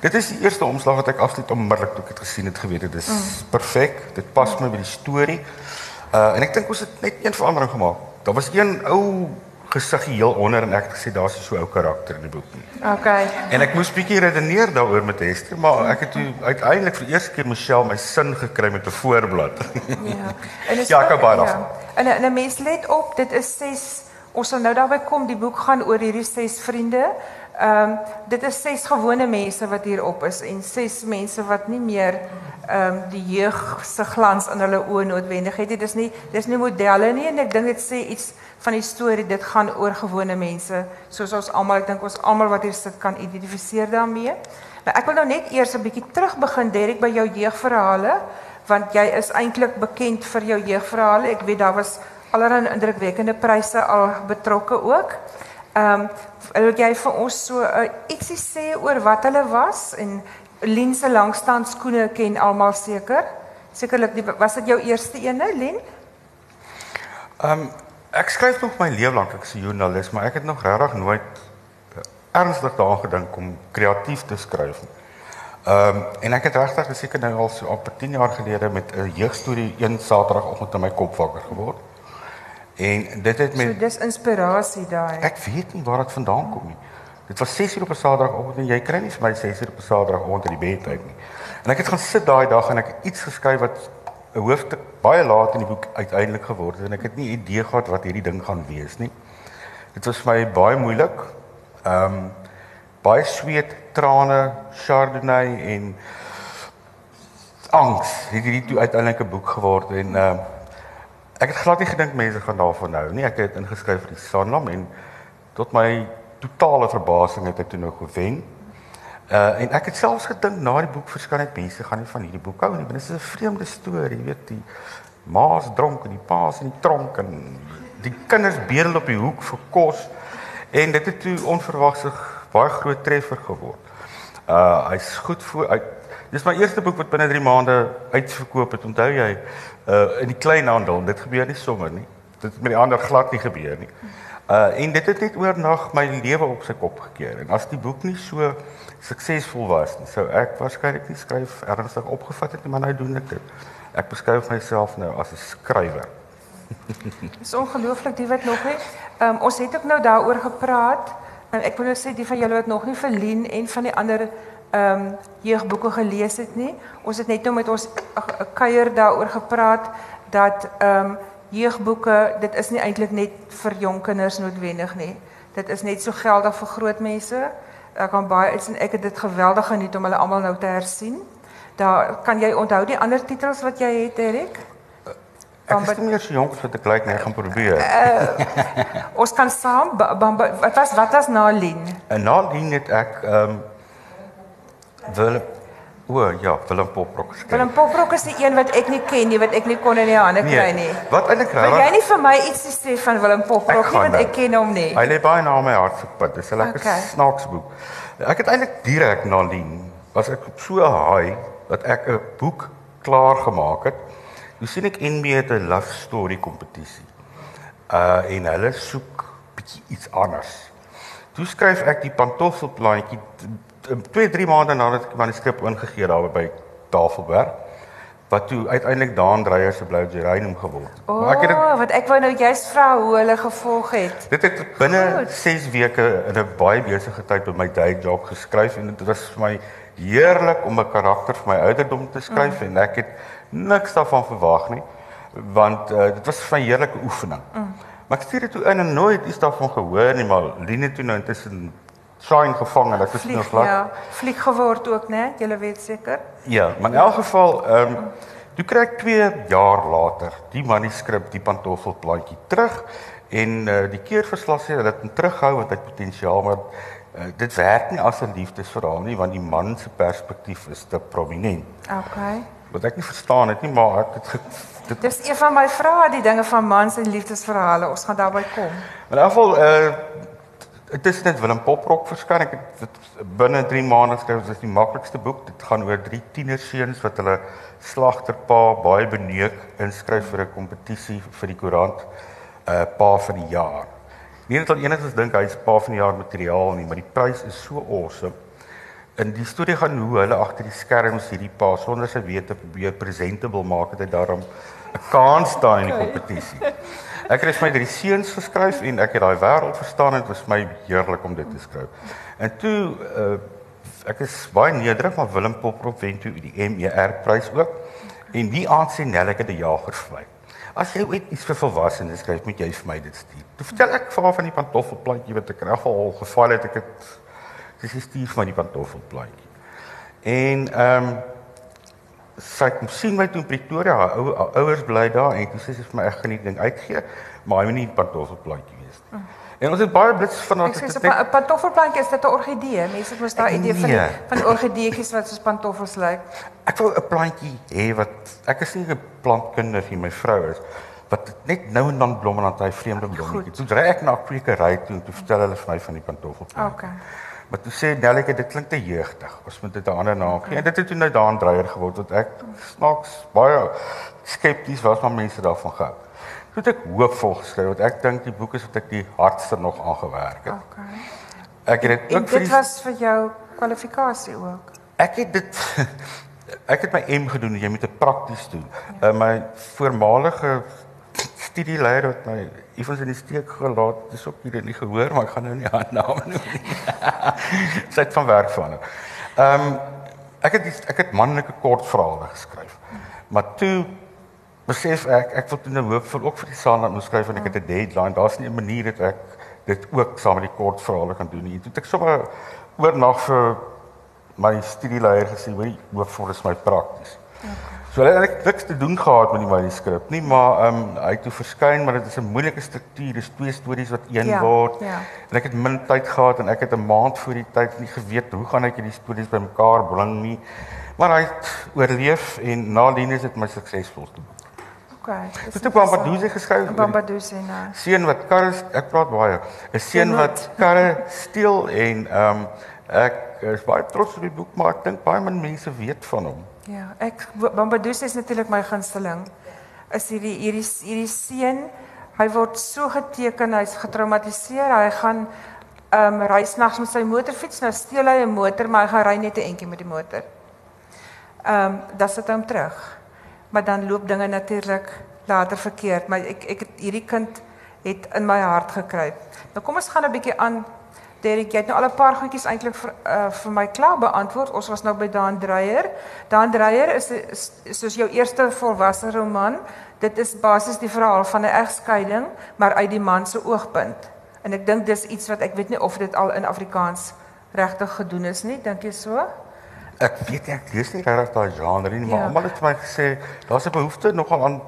Dit is die eerste omslag wat ek absoluut onmiddellik toe ek dit gesien het geweet het. Dit is mm. perfek. Dit pas my by die storie. Uh en ek dink ons het net een verandering gemaak. Daar was een ou gesig heel onder en ek het gesê daar's so 'n ou karakter in die boek nie. Okay. En ek moes bietjie redeneer daaroor met Esther, maar ek het uiteindelik vir die eerste keer Michelle my sin gekry met 'n voorblad. Ja. En is Ja, ek hou baie ja. daarvan. En 'n mens let op, dit is ses ons sal nou daarby kom, die boek gaan oor hierdie ses vriende. Ehm um, dit is ses gewone mense wat hier op is en ses mense wat nie meer ehm um, die jeug se glans in hulle oë noodwendig het nie. Dis nie dis nie modelle nie en ek dink dit sê iets van die storie. Dit gaan oor gewone mense soos ons almal, ek dink ons almal wat hier sit kan identifiseer daarmee. Nou ek wil nou net eers 'n bietjie terug begin Derek by jou jeugverhale want jy is eintlik bekend vir jou jeugverhale. Ek weet daar was allerlei indrukwekkende pryse al betrokke ook. Ehm um, wil jy vir ons so uh, ietsie sê oor wat hulle was en Lien se langstandskoene ken almal seker. Sekerlik die- was dit jou eerste ene, Lien? Ehm um, ek skryf nog my lewe lank ek is 'n joernalis, maar ek het nog regtig nooit ernstig daaraan gedink om kreatief te skryf nie. Ehm um, en ek het regtig seker nou al so op 10 jaar gelede met 'n jeugstorie een Saterdagoggend in my kop wakker geword. En dit het So met dis inspirasie daai. ek weet nie waar dit vandaan kom nie. Dit was 6 uur op 'n Saterdagoggend en jy kry nie vir my 6 uur op 'n Saterdagoggend in die bed uit nie. En ek het gaan sit daai dag en ek het iets geskryf wat 'n hoofstuk baie laat in die boek uiteindelik geword het en ek het nie idee gehad wat hierdie ding gaan wees nie. Dit was vir my baie moeilik. Ehm um, baie sweet, trane, chardonnay en angs het hierdie toe uiteindelik 'n boek geword en ehm ek het glad nie gedink mense gaan daarvan hou nie. Ek het ingeskryf vir die Sanlam en tot my totale verbasing het ek toe nou gewen. Uh en ek het selfs gedink na die boek verskyn het mense gaan nie van hierdie boek hou nie. Want dit is 'n vreemde storie, jy weet, die ma's dronk en die pa's in die tronk en die kinders bedel op die hoek vir kos en dit het toe onverwags 'n baie groot treffer geword. Uh hy's goed voor uit Dis my eerste boek wat binne 3 maande uitverkoop het. Onthou jy, uh in die kleinhandel, dit gebeur nie sommer nie. Dit het met die ander glad nie gebeur nie. Uh en dit het net oornag my lewe op sy kop gekeer. En as die boek nie so suksesvol was nie, sou ek waarskynlik nie skryf ernstig opgevat het nie, maar nou doen ek dit. Ek beskryf myself nou as 'n skrywer. Dis ongelooflik die wat nog nie. Ehm um, ons het ook nou daaroor gepraat. En ek wil nou sê die van julle wat nog nie vir Lien en van die ander ehm um, jeugboeke gelees het nie. Ons het net nou met ons uh, uh, kuier daaroor gepraat dat ehm um, jeugboeke dit is nie eintlik net vir jong kinders noodwendig nie. Dit is net so geldig vir groot mense. Ek kan baie uit en ek het dit geweldig geniet om hulle almal nou te hersien. Daar kan jy onthou die ander titels wat jy het, Erik? Ek is nie meer so jonk as wat ek lyk nie, ek gaan probeer. Ons kan saam ba- bamba, wat was wat was na Lien? En na dien het ek ehm um, wil o ja, Willem Poprok geskryf. Willem Poprok is die een wat ek nie ken nie, wat ek nie kon in die hande kry nie. Wat eintlik Wil jy nie vir my iets sê van Willem Poprok nie want nou. ek ken hom nie. Hy lê baie na my hart se pad. Dis 'n lekker Okay. snaaks boek. Ek het eintlik direk na dien was ek op so 'n high dat ek 'n boek klaar gemaak het. Jy sien ek NB het 'n love story kompetisie. Uh en hulle soek bietjie iets anders. Toe skryf ek die pantoffelplantjie 2 3 maande nadat ek die manuskrip ingegee daar by Tafelberg wat toe uiteindelik Daan Dreyer se Blou Geranium geword het. O, Maar ek het dit oh, wat ek wou nou juist vra hoe hulle gevolg het. Dit het binne Goed. 6 weke in 'n baie besige tyd by my day job geskryf en dit was vir my heerlik om 'n karakter vir my ouderdom te skryf mm. en ek het niks daarvan verwag nie want uh, dit was vir my heerlike oefening. Mm. Maar ek stuur dit toe in en nooit iets daarvan gehoor nie maar Line toe nou intussen shine gevang en ek is nou Vlieg, glad. ja, vlieg geword ook, né? Julle weet seker. Ja, maar in elk geval, ehm um, toe kry ek 2 jaar later die manuskrip, die pantoffelplantjie terug en uh, die keerverslag sê dat dit hom terughou want hy het potensiaal, maar uh, dit werk nie as 'n liefdesverhaal nie want die man se perspektief is te prominent. Okay. Wat ek nie verstaan het nie, maar ek het ge, dit Dis een van my vrae, die dinge van mans en liefdesverhale. Ons gaan daarby kom. in elk geval uh dit is net Willem Poprok verskyn. Ek het binne 3 maande geskryf. Dit is die maklikste boek. Dit gaan oor drie tienerseuns wat hulle slagterpa baie beneuk inskryf vir 'n kompetisie vir die koerant uh pa van die jaar. Nie dat al enigiets dink hy's pa van die jaar materiaal nie, maar die prys is so awesome in die storie gaan hoe hulle agter die skerms hierdie pa sonder sy wete probeer presentable maak dat hy daarom 'n kans daai in die kompetisie. Ek het my drie seuns geskryf en ek het daai wêreld verstaan en dit was my heerlik om dit te skryf. En toe uh, ek is baie nederig maar Willem Poprop wen toe die MER prys ook. En die aand sê Nelleke die jager vir my. As jy ooit iets vir volwassenes skryf, moet jy vir my dit stuur. Toe vertel ek vir haar van die pantoffelplantjie wat ek geval al geval het ek het dis stuur vir my die pantoffelplantjie. En ehm um, sy kom sien my toe in Pretoria, haar ou ouers bly daar en toe sê sy vir my ek gaan nie ding uitgee, maar hy moet nie pantoffelplantjie wees nie. Mm. En ons het baie blits van ons het 'n pantoffelplantjie is dit 'n orgidee. Mense mos daai idee van die, nee. van die orgideetjies wat soos pantoffels lyk. Ek wou 'n plantjie hê wat ek is nie 'n plantkundige nie, my vrou is wat net nou en dan blom en dan hy vreemde blommetjies. Toe ry ek na 'n kwekery toe en toe vertel hulle vir my van die pantoffelplantjie. Okay. Maar toe sê Nellike dit klink te jeugdig. Ons moet dit 'n ander naam gee. En dit het toe nou daan dreier geword wat ek snaaks baie skepties was maar mense daarvan gehou. Toe het ek hoopvol geskryf want ek dink die boek is wat ek die hardste nog aangewerk het. Okay. Ek het dit ook vir Dit was vir jou kwalifikasie ook. Ek het dit ek het my M gedoen, jy moet dit prakties doen. Ja. Uh, my voormalige studieleier wat my effens in die steek gelaat. Dis ook hier nie gehoor, maar ek gaan nou nie haar naam noem nie. Sy het van werk van. Ehm um, ek het ek het manlike kortverhale geskryf. Maar toe besef ek ek wil toe nou hoopvol ook vir die saal moet skryf en ek het 'n deadline. Daar's nie 'n manier dat ek dit ook saam met die kortverhale kan doen nie. Toe ek sommer oornag vir my studieleier gesê, "Hoor, hoopvol is my prakties." Okay. So hulle het eintlik niks te doen gehad met die manuskrip nie, maar ehm um, hy het toe verskyn, maar dit is 'n moeilike struktuur, dis twee stories wat een ja, word. Ja. En ek het min tyd gehad en ek het 'n maand voor die tyd nie geweet hoe gaan ek hierdie stories bymekaar bring nie. Maar hy het oorleef en nadien is dit my suksesvolste boek. Okay. Dit het Bambadoose geskryf. Bambadoose nou. Seun wat karre ek praat baie. 'n Seun wat karre steel en ehm um, ek is baie trots op die boek, maar ek dink baie min mense weet van hom. Ja, ek Bambadoos is natuurlik my gunsteling. Is hierdie hierdie hierdie seun, hy word so geteken, hy's getraumatiseer, hy gaan ehm um, ry snags met sy motorfiets, nou steel hy 'n motor, maar hy gaan ry net 'n entjie met die motor. Ehm um, dan sit hy hom terug. Maar dan loop dinge natuurlik later verkeerd, maar ek ek het hierdie kind het in my hart gekruip. Nou kom ons gaan 'n bietjie aan Derek, jy het nou al 'n paar goedjies eintlik vir uh, vir my klaar beantwoord. Ons was nou by Daan Dreyer. Daan Dreyer is, is soos jou eerste volwasse roman. Dit is basies die verhaal van 'n egskeiding, maar uit die man se oogpunt. En ek dink dis iets wat ek weet nie of dit al in Afrikaans regtig gedoen is nie. Dink jy so? Ek weet ek lees nie regtig daai genre nie, maar ja. almal het vir my gesê daar's 'n behoefte nogal aan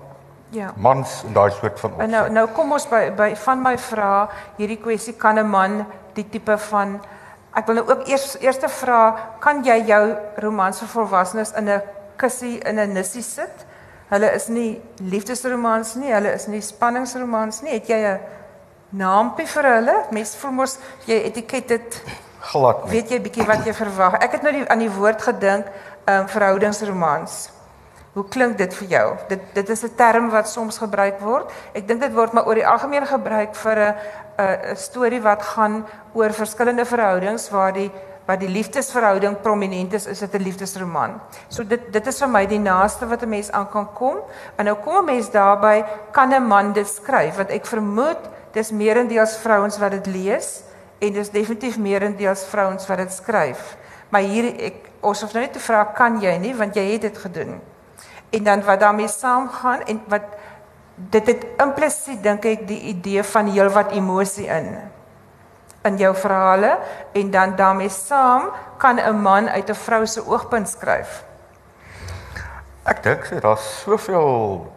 Ja. Mans in daai soort van opsig. Nou nou kom ons by by van my vrae, hierdie kwessie kan 'n man die tipe van ek wil nou ook eers eerste vra, kan jy jou romans vir volwassenes in 'n kussie in 'n nissie sit? Hulle is nie liefdesromans nie, hulle is nie spanningsromans nie. Het jy 'n naampie vir hulle? Mes voel mos jy etiket dit glad nie. Weet jy bietjie wat jy verwag? Ek het nou die, aan die woord gedink, ehm um, verhoudingsromans. Hoe klink dit vir jou? Dit dit is 'n term wat soms gebruik word. Ek dink dit word maar oor die algemeen gebruik vir 'n 'n storie wat gaan oor verskillende verhoudings waar die wat die liefdesverhouding prominent is, is dit 'n liefdesroman. So dit dit is vir my die naaste wat 'n mens aan kan kom. En nou kom 'n mens daarby kan 'n man dit skryf want ek vermoed dis meerendeels vrouens wat dit lees en dis definitief meerendeels vrouens wat dit skryf. Maar hier ek ons hoef nou net te vra kan jy nie want jy het dit gedoen en dan wat daarmee saamgaan en wat dit het implisiet dink ek die idee van heelwat emosie in in jou verhale en dan daarmee saam kan 'n man uit 'n vrou se oogpunt skryf. Ek dink so daar's soveel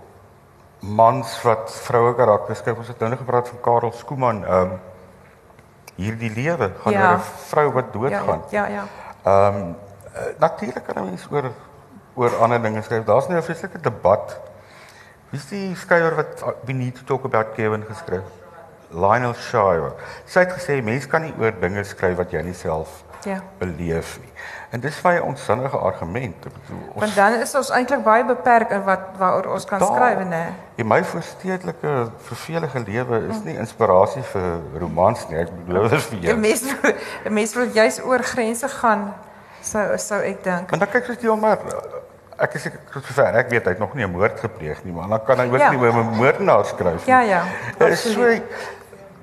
mans wat vroue karakters skryf. Ons het nou net gepraat van Karel Skooman, ehm um, hierdie lewe gaan ja. oor 'n vrou wat doodgaan. Ja, ja. Ehm ja. um, natuurlik kan 'n mens oor oor ander dinge skryf. Daar's nou 'n vreeslike debat. Wie is die skrywer wat we need to talk about Kevin geskryf? Lionel Shire. Sy het gesê mense kan nie oor dinge skryf wat jy nie self ja. beleef nie. En dis baie onsinnige argument. Ek bedoel, ons Want dan is ons eintlik baie beperk in wat waaroor ons kan skryf, nê? In my voorstedelike vervelige lewe is nie inspirasie vir romans nie. Ek bedoel dit vir jou. 'n Mens 'n mens wil juis oor grense gaan Sou sou ek dink. Want dan kyk jy hom maar eh, ek is tot sover ek weet hy het nog nie 'n moord gepleeg nie, maar dan kan hy ook Ja. nie oor 'n moordenaar skryf nie. Ja ja. Is so absoluut.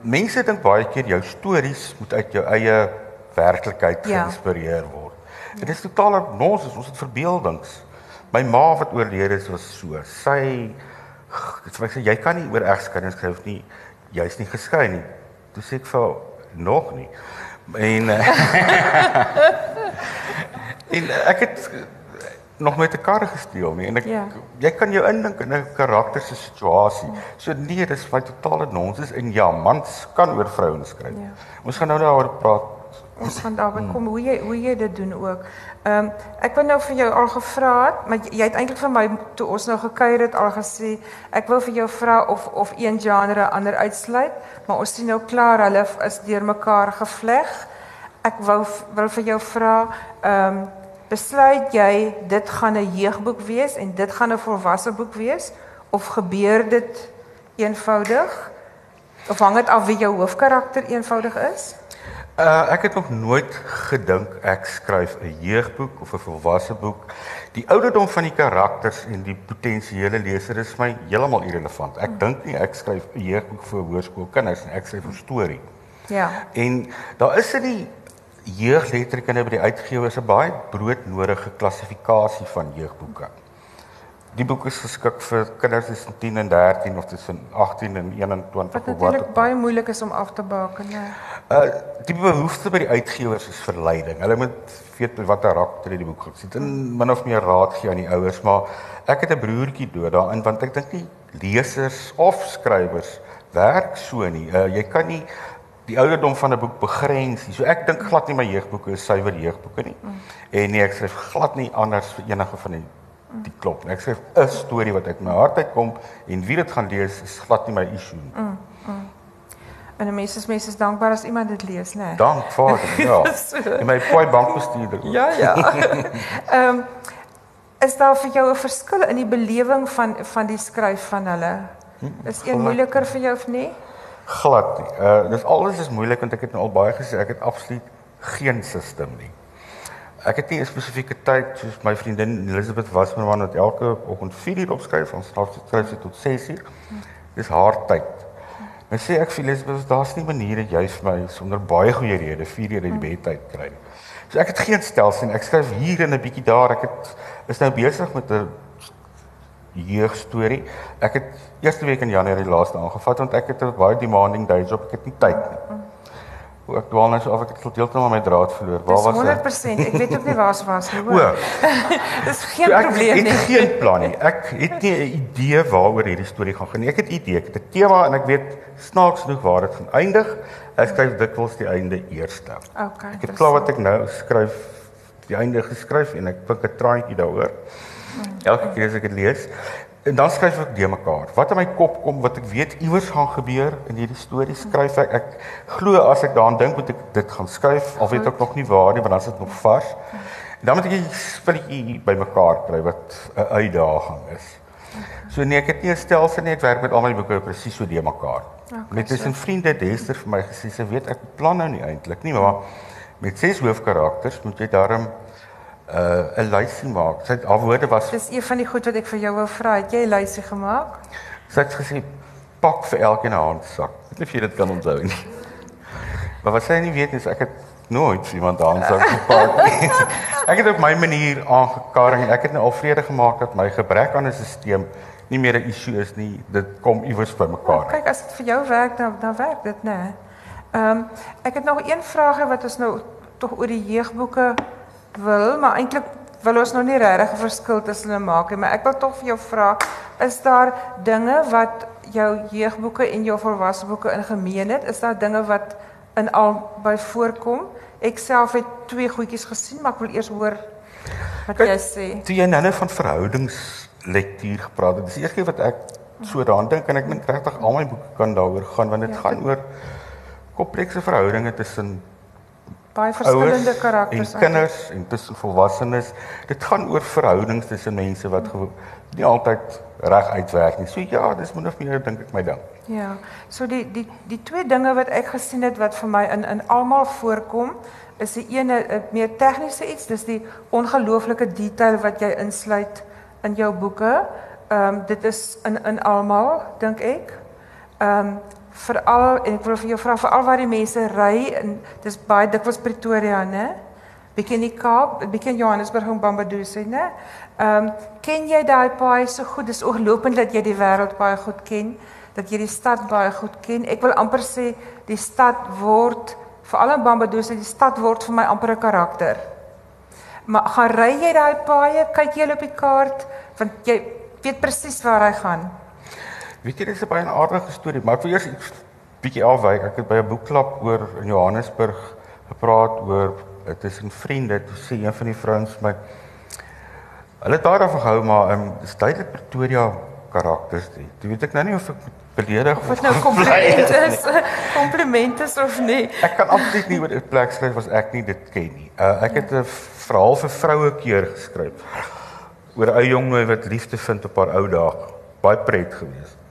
mense dink baie keer jou stories moet uit jou eie werklikheid Ja. geïnspireer word. Dit is totale nonsens, ons het verbeeldings. My ma wat oorlede is was so. Sy sy sê jy kan nie oor egskeiding skryf nie. Jy's nie geskei nie. Toe sê ek vir nog nie. En eh, en ek het nog met 'n kar gesteel nie en ek Ja. jy kan jou indink in 'n karakter se situasie. So nee, dis my totale nonsens en ja, mans kan oor vrouens skryf. Ja. Ons gaan nou daaroor praat. Ons gaan daarby kom hoe jy hoe jy dit doen ook. Ehm um, ek wou nou vir jou al gevra het, maar jy, jy het eintlik vir my toe ons nou gekuier het al gesê ek wou vir jou vra of of een genre ander uitsluit, maar ons sien nou klaar hulle is deurmekaar gevleg. Ek wou wil vir jou vra ehm um, besluit jy dit gaan 'n jeugboek wees en dit gaan 'n volwasse boek wees of gebeur dit eenvoudig? Of hang dit af wie jou hoofkarakter eenvoudig is? Uh ek het nog nooit gedink ek skryf 'n jeugboek of 'n volwasse boek. Die ouderdom van die karakters en die potensiële leser is my heeltemal irrelevant. Ek dink nie ek skryf 'n jeugboek vir hoërskoolkinders nie. Ek skryf 'n storie. Ja. En daar is die jeugletterkunde by die uitgewers 'n baie broodnodige klassifikasie van jeugboeke. Die boek is geskik vir kinders tussen 10 en 13 of tussen 18 en 21 Wat of natuurlik ook baie moeilik is om af te baken, ja. Uh die behoefte by die uitgewers is verleiding. Hulle moet weet wat karakter in die boek gaan sit en min of meer raad gee aan die ouers, maar ek het 'n broertjie dood daarin want ek dink nie lesers of skrywers werk so nie. Uh jy kan nie die ouderdom van 'n boek begrens nie. So ek dink glad nie my jeugboeke is suiwer jeugboeke nie. Mm. En nee, ek skryf glad nie anders vir enige van die die klop. nie. Ek skryf 'n storie wat uit my hart uitkom en wie dit gaan lees is glad nie my issue nie. Mm. En 'n mens is mens is dankbaar as iemand dit lees, né? Nee. Dank Vader. Ja. So. En my pooi bankbestuurder. ook. Ja, ja. Ehm um, is daar vir jou 'n verskil in die belewing van van die skryf van hulle? Is een moeiliker vir jou of nee? Glad nie. Uh dis alles is moeilik want ek het nou al baie gesê ek het absoluut geen sisteem nie. Ek het nie 'n spesifieke tyd soos my vriendin Elizabeth Wasserman wat elke oggend 4 uur opskryf, ons skryf sy tot 6 uur. Dis haar tyd. Nou sê ek vir Elizabeth, daar's nie maniere jy vir my sonder baie goeie redes 4 uur in die bed tyd kry nie. So ek het geen stelsel nie. Ek skryf hier en 'n bietjie daar. Ek het is nou besig met 'n jeugstorie. Ek het eerste week in Januarie laaste aangevat want ek het 'n baie demanding day job. Ek het nie tyd nie. Hoe ek dwaal nou so of ek het tot heeltemal my draad verloor. Waar was ek? 100%. Ek weet ook nie waar se was nie, O, hoor. Dis geen so ek probleem het nie. geen plan nie. Ek het nie 'n idee waaroor hierdie storie gaan gaan nie. Ek het 'n idee, ek het 'n tema en ek weet snaaks genoeg waar dit gaan eindig. Ek skryf dikwels die einde eerste. Okay. Ek het klaar wat ek nou skryf die einde geskryf en ek pink 'n traantjie daaroor. Elke keer as ek dit lees, en dan skryf ek die mekaar. Wat in my kop kom wat ek weet iewers gaan gebeur in hierdie storie skryf ek. Ek glo as ek daaraan dink moet ek dit gaan skryf, al weet ek nog nie waar nie, want dan is dit nog vars. En dan moet ek 'n spulletjie bymekaar kry wat 'n uitdaging is. So nee, ek het nie 'n stelsel nie, ek werk met al my boeke presies so die mekaar. Okay, met so. tussen vriende het Hester vir my gesê sy weet ek plan nou nie eintlik nie, maar met ses hoofkarakters moet jy daarom uh, 'n lysie maak. Sy het haar woorde was Dis een van die goed wat ek vir jou wou vra. Het jy 'n lysie gemaak? sy het gesê pak vir elkeen 'n handsak. Ek weet jy dit kan onthou nie. Maar wat sy nie weet is ek het nooit iemand handsak gepak nie. ek het op my manier aangekarring en ek het nou al vrede gemaak dat my gebrek aan 'n stelsel nie meer 'n issue is nie. Dit kom iewers by Ja, mekaar. kyk, as dit vir jou werk, dan dan werk dit, né? Nee. Ehm um, ek het nog een vraagie wat ons nou tog oor die jeugboeke wil, maar eintlik wil ons nou nie regtig 'n verskil tussen hulle maak nie, maar ek wil tog vir jou vra, is daar dinge wat jou jeugboeke en jou volwasse boeke in gemeen het? Is daar dinge wat in albei voorkom? Ek self het twee goedjies gesien, maar ek wil eers hoor wat Kyk, jy sê. Toe jy nou van verhoudingslektuur gepraat het, dis eers keer wat ek so daaraan dink en ek dink regtig al my boeke kan daaroor gaan want dit Ja, gaan oor komplekse verhoudinge tussen baie verskillende karakters. en kinders en tussen volwassenes. Dit gaan oor verhoudings tussen mense wat nie altyd reg uitwerk nie. So ja, dis min of meer dink ek my ding. Ja. So die die die twee dinge wat ek gesien het wat vir my in in almal voorkom, is die ene 'n meer tegniese iets, dis die ongelooflike detail wat jy insluit in jou boeke. Ehm um, dit is in in almal, dink ek. Ehm um, veral en ek wil vir jou vra veral waar die mense ry en dis baie dikwels Pretoria, né? Bietjie in die Kaap, bietjie in Johannesburg en Bambadoos, né? Ehm um, ken jy daai paai so goed? Dis ongelooflik dat jy die wêreld baie goed ken, dat jy die stad baie goed ken. Ek wil amper sê die stad word veral in Bambadoos, die stad word vir my amper 'n karakter. Maar gaan ry jy daai paaie, kyk jy op die kaart want jy weet presies waar hy gaan. Weet jy dis 'n baie aardige storie, maar ek wil eers iets bietjie afwyk. Ek het by 'n boekklub oor in Johannesburg gepraat oor dit tussen vriende. Toe sê een van die vrouens my hulle het daaroor gehou maar um, dis duidelik Pretoria karakters. Jy weet ek nou nie of ek beledig Of dit nou kompliment is, kompliment is of nie. Ek kan absoluut nie oor 'n plek skryf as ek nie dit ken nie. Uh, ek het 'n verhaal vir vroue keer geskryf oor 'n ou jong wat liefde vind op haar ou dae. Baie pret geweest.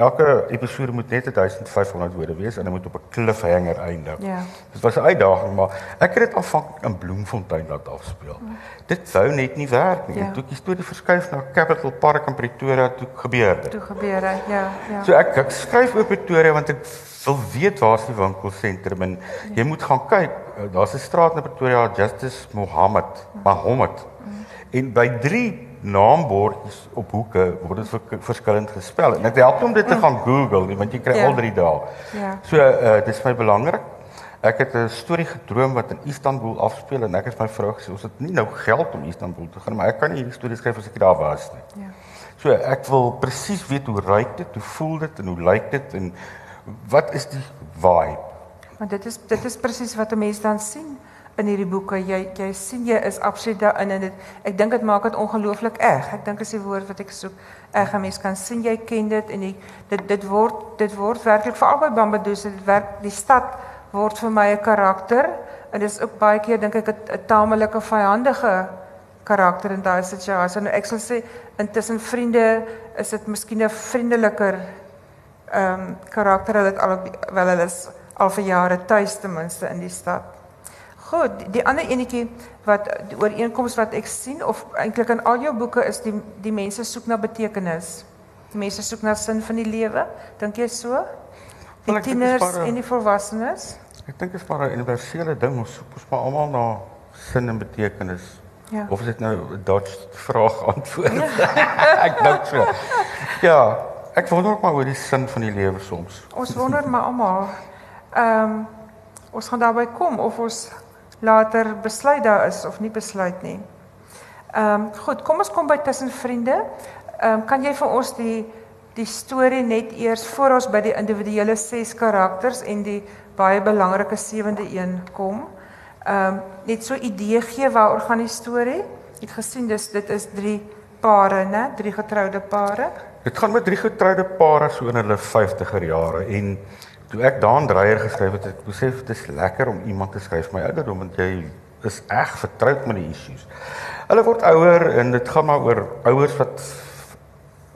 Elke episode moet net 1500 woorde wees en dit moet op 'n cliffhanger eindig. Ja. Dit was 'n uitdaging, maar ek het dit aanvanklik in Bloemfontein laat afspeel. Mm. Dit wou net nie werk nie. Ja. Toe ek die storie verskuif na Capital Park in Pretoria, toe gebeur dit. Toe gebeur dit, ja, ja. So ek ek skryf oor Pretoria want ek wil weet waar's die winkelsentrum en ja. jy moet gaan kyk. Daar's 'n straat in Pretoria, Justice Mohammed, ja. Mohammed. Mm. Ja. En by 3 naamwoordjes op hoeken word dit verskillend gespel. En het help om dit te gaan googlen, want je krijgt al drie dae. Ja. So uh, dis belangrijk. Ik belangrik. Ek het 'n wat in Istanbul afspeel en ik heb mij vrou gesê het niet nou geld om Istanbul te gaan maar ik kan nie een story schrijven als ik daar was nie. Ja. So wil precies weten hoe ruikt het, hoe voelt het en hoe lijkt het en wat is die vibe? Want dit is dit is presies wat de mens dan sien in hierdie boeke. Jy jy jy is absoluut daarin en dit ek dink dit maak dit ongelooflik erg. Ek dink woord wat ek soek. Erg 'n kan sien jy ken dit en die, dit dit word dit word werklik by Bambadoos dit werk die stad word vir my 'n karakter en is ook baie keer dink ek 'n tamelike vyhandige karakter in daai situasie. Nou ek sal sê intussen vriende is dit miskien 'n vriendeliker ehm karakter hulle het al wel hulle is al vir jare tuis ten in die stad. Goed, die, ander enetjie wat die ooreenkoms wat ek sien of eintlik in al jou boeke is die die mense soek na betekenis. Die mense soek na sin van die lewe. Dink jy so? Die Wel, ek dink dit is tieners 'n- en die volwassenes? Ek dink dit is maar 'n universele ding. Ons soek ons maar almal na sin en betekenis. Ja. Of is dit nou 'n dodge vraag antwoord? ek dink so. Ja, ek wonder ook maar oor die sin van die lewe soms. Ons wonder maar almal. Ehm ons gaan daarby kom of ons later besluit daar is of nie besluit nie. Ehm goed, kom ons kom by tussen vriende. Ehm kan jy vir ons die die storie net eers voor ons by die individuele ses karakters en die baie belangrike sewende een kom? Ehm net so idee gee waaroor gaan die storie? Ek het gesien dis dit is drie pare, né? Drie getroude pare. Dit gaan met drie getroude pare so in hulle 50er jare en toe ek daan Dreyer geskryf het, het ek besef dit is lekker om iemand te skryf my ouderdom want jy is reg vertroud met die issues. Hulle word ouer en dit gaan maar oor ouers wat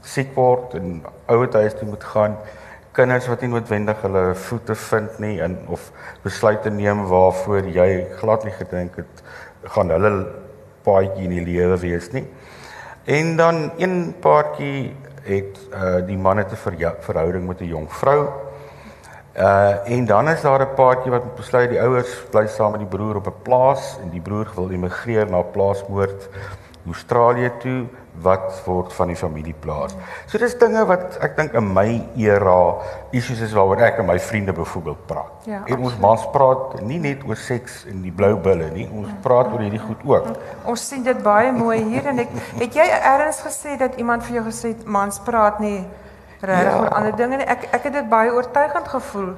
siek word en ouerhuis toe moet gaan. Kinders wat nie noodwendig hulle voete vind nie en of besluite neem waarvoor jy glad nie gedink het gaan hulle paadjie in die lewe wees nie. En dan een paartjie het uh die man het 'n verhouding met 'n jong vrou. Uh en dan is daar 'n paartjie wat besluit die ouers bly saam met die broer op 'n plaas en die broer wil immigreer na plaasmoord Australië toe. Wat word van die familieplaas? So dis dinge wat ek dink in my era issues is waaroor ek en my vriende byvoorbeeld praat. Ja, en ons mans praat nie net oor seks en die blou bulle nie, ons praat oor hierdie goed ook. Ons sien dit baie mooi hier en ek het jy eers gesê dat iemand vir jou gesê het mans praat nie regtig Ja. oor ander dinge nie. Ek ek het dit baie oortuigend gevoel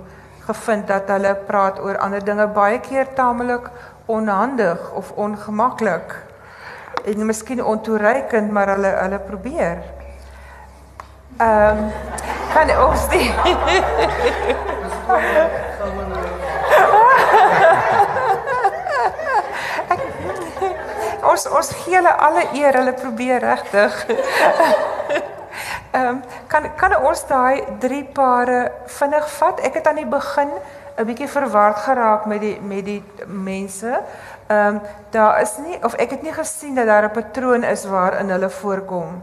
gevind dat hulle praat oor ander dinge baie keer tamelik onhandig of ongemaklik. En miskien ontoereikend, maar hulle hulle probeer. Ehm um, kan ons die ons ons gee hulle alle eer, hulle probeer regtig. Ehm um, kan kan ons daai drie pare vinnig vat? Ek het aan die begin 'n bietjie verward geraak met die met die mense. Ehm um, daar is nie of ek het nie gesien dat daar 'n patroon is waarin hulle voorkom.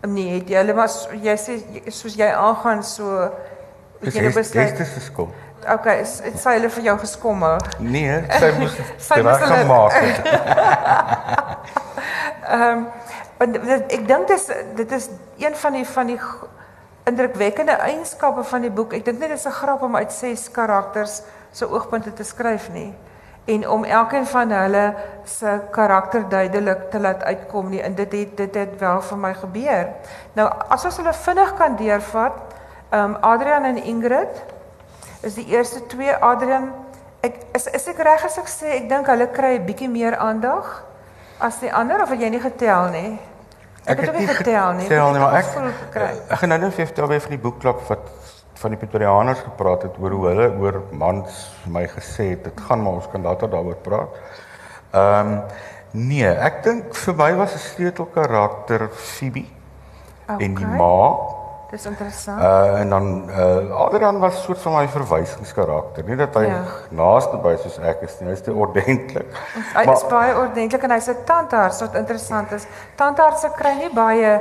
Nee, het jy hulle maar jy sê soos jy aangaan so jy nou besluit. Dis is kom. Okay, dit sy hulle vir jou geskomme? Nee, sy moes sy moes gemaak het. Ehm want ek dink dis dit is een van die van die indrukwekkende eienskappe van die boek. Ek dink nie dit is 'n grap om uit ses karakters se oogpunte te skryf nie en om elkeen van hulle se karakter duidelik te laat uitkom nie en dit het dit het wel vir my gebeur. Nou as ons hulle vinnig kan deurvat, ehm um, Adrian en Ingrid is die eerste twee Adrian ek is is ek reg as ek sê ek dink hulle kry 'n bietjie meer aandag as die ander of het jy nie getel nie? Ek, ek het nie getel nie. Getel nie, maar ek ek gaan nou net vir jou vertel van die boekklub wat van die Pretorianers gepraat het oor hoe hulle oor mans my gesê het dit gaan maar ons kan later daaroor praat. Ehm um, nee, ek dink vir my was 'n sleutelkarakter Phoebe okay. en die ma Dis interessant. Uh en dan uh Adrian was soort van my verwysingskarakter. Nie dat hy ja. naaste by soos ek is nie. Hy's te ordentlik. Hy maar, is baie ordentlik en hy's 'n tandarts wat interessant is. Tandartse kry nie baie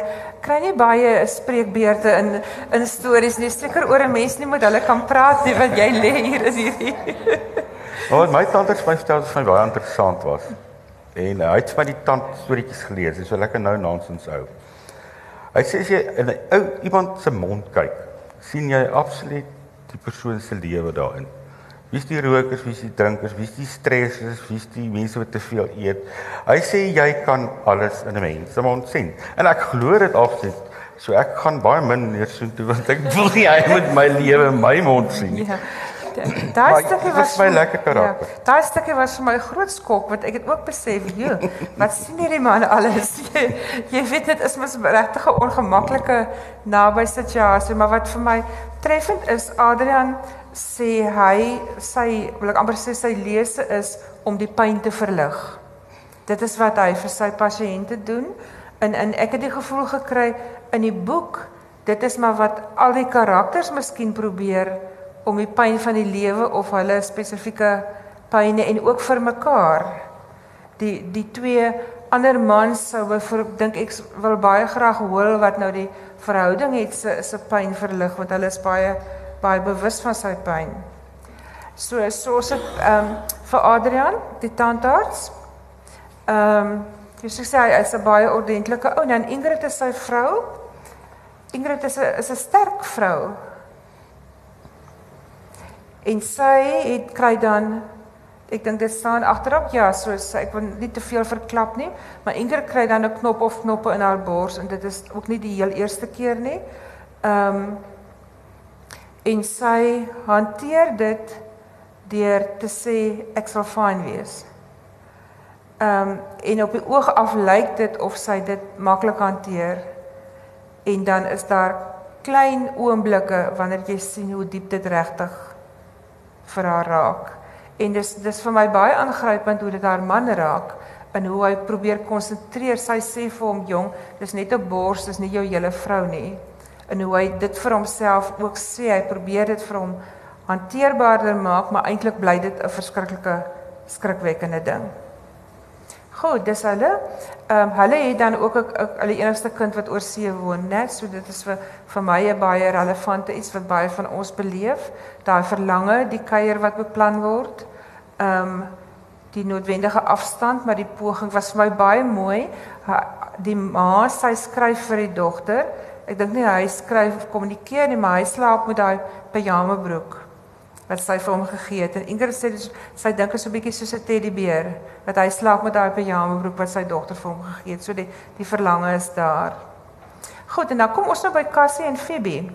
kry nie baie spreekbeurte in in stories nie. Seker oor 'n mens nie moet hulle kan praat nie want jy lê hier is hierdie. oh, my tandarts my vertel dat dit baie interessant was. En uh, hy het vir die tand storieetjies gelees. Dis so lekker nou nonsens ou. Hy sê as jy in 'n ou iemand se mond kyk, sien jy absoluut die persoon se lewe daarin. Wie's die rokers, wie's die drinkers, wie's die stressers, wie's die mense wat te veel eet. Hy sê jy kan alles in 'n mens se mond sien. En ek glo dit absoluut. So ek gaan baie min meer so toe want ek wil nie hy moet my lewe in my mond sien nie. Ja. Daai stukkie was my lekker karakter. Ja, Daai stukkie was vir my groot skok want ek het ook besef, "Jo, wat sien hierdie man alles?" Jy, jy weet dit is mos regtig 'n ongemaklike naby situasie, maar wat vir my treffend is, Adrian sê hy sy wil ek amper sê sy lese is om die pyn te verlig. Dit is wat hy vir sy pasiënte doen. En en ek het die gevoel gekry in die boek, dit is maar wat al die karakters miskien probeer om die pyn van die lewe of hulle spesifieke pyne en ook vir mekaar. Die die twee ander mans sou vir dink ek wil baie graag hoor wat nou die verhouding het se se pyn verlig want hulle is baie baie bewus van sy pyn. So so so ehm um, vir Adrian, die tandarts. Ehm um, jy sê hy is 'n baie ordentlike ou en dan Ingrid is sy vrou. Ingrid is 'n is 'n sterk vrou. En sy het kry dan ek dink dit staan agterop ja, so ek wil nie te veel verklap nie, maar Ingrid kry dan 'n knop of knoppe in haar bors en dit is ook nie die heel eerste keer nie. Ehm um, en sy hanteer dit deur te sê ek sal fyn wees. Ehm um, en op die oog af lyk dit of sy dit maklik hanteer. En dan is daar klein oomblikke wanneer jy sien hoe diep dit regtig vir haar raak. En dis dis vir my baie aangrypend hoe dit haar man raak en hoe hy probeer konsentreer. Sy sê vir hom, "Jong, dis net 'n bors, dis nie jou hele vrou nie." En hoe hy dit vir homself ook sê, hy probeer dit vir hom hanteerbaarder maak, maar eintlik bly dit 'n verskriklike skrikwekkende ding. Goed, dis hulle. Ehm um, hulle het dan ook 'n hulle enigste kind wat oor see woon, né? So dit is vir vir my 'n baie relevante iets wat baie van ons beleef. Daai verlange, die kuier wat beplan word. Ehm um, die noodwendige afstand, maar die poging was vir my baie mooi. Die ma, sy skryf vir die dogter. Ek dink nie hy skryf of kommunikeer nie, maar hy slaap met daai pyjama broek wat sy vir hom gegee het. En Ingrid sê sy dink is so 'n bietjie soos 'n teddybeer wat hy slaap met daai pyjama broek wat sy dogter vir hom gegee het. So die die verlange is daar. Goed, en dan kom ons nou by Cassie en Phoebe.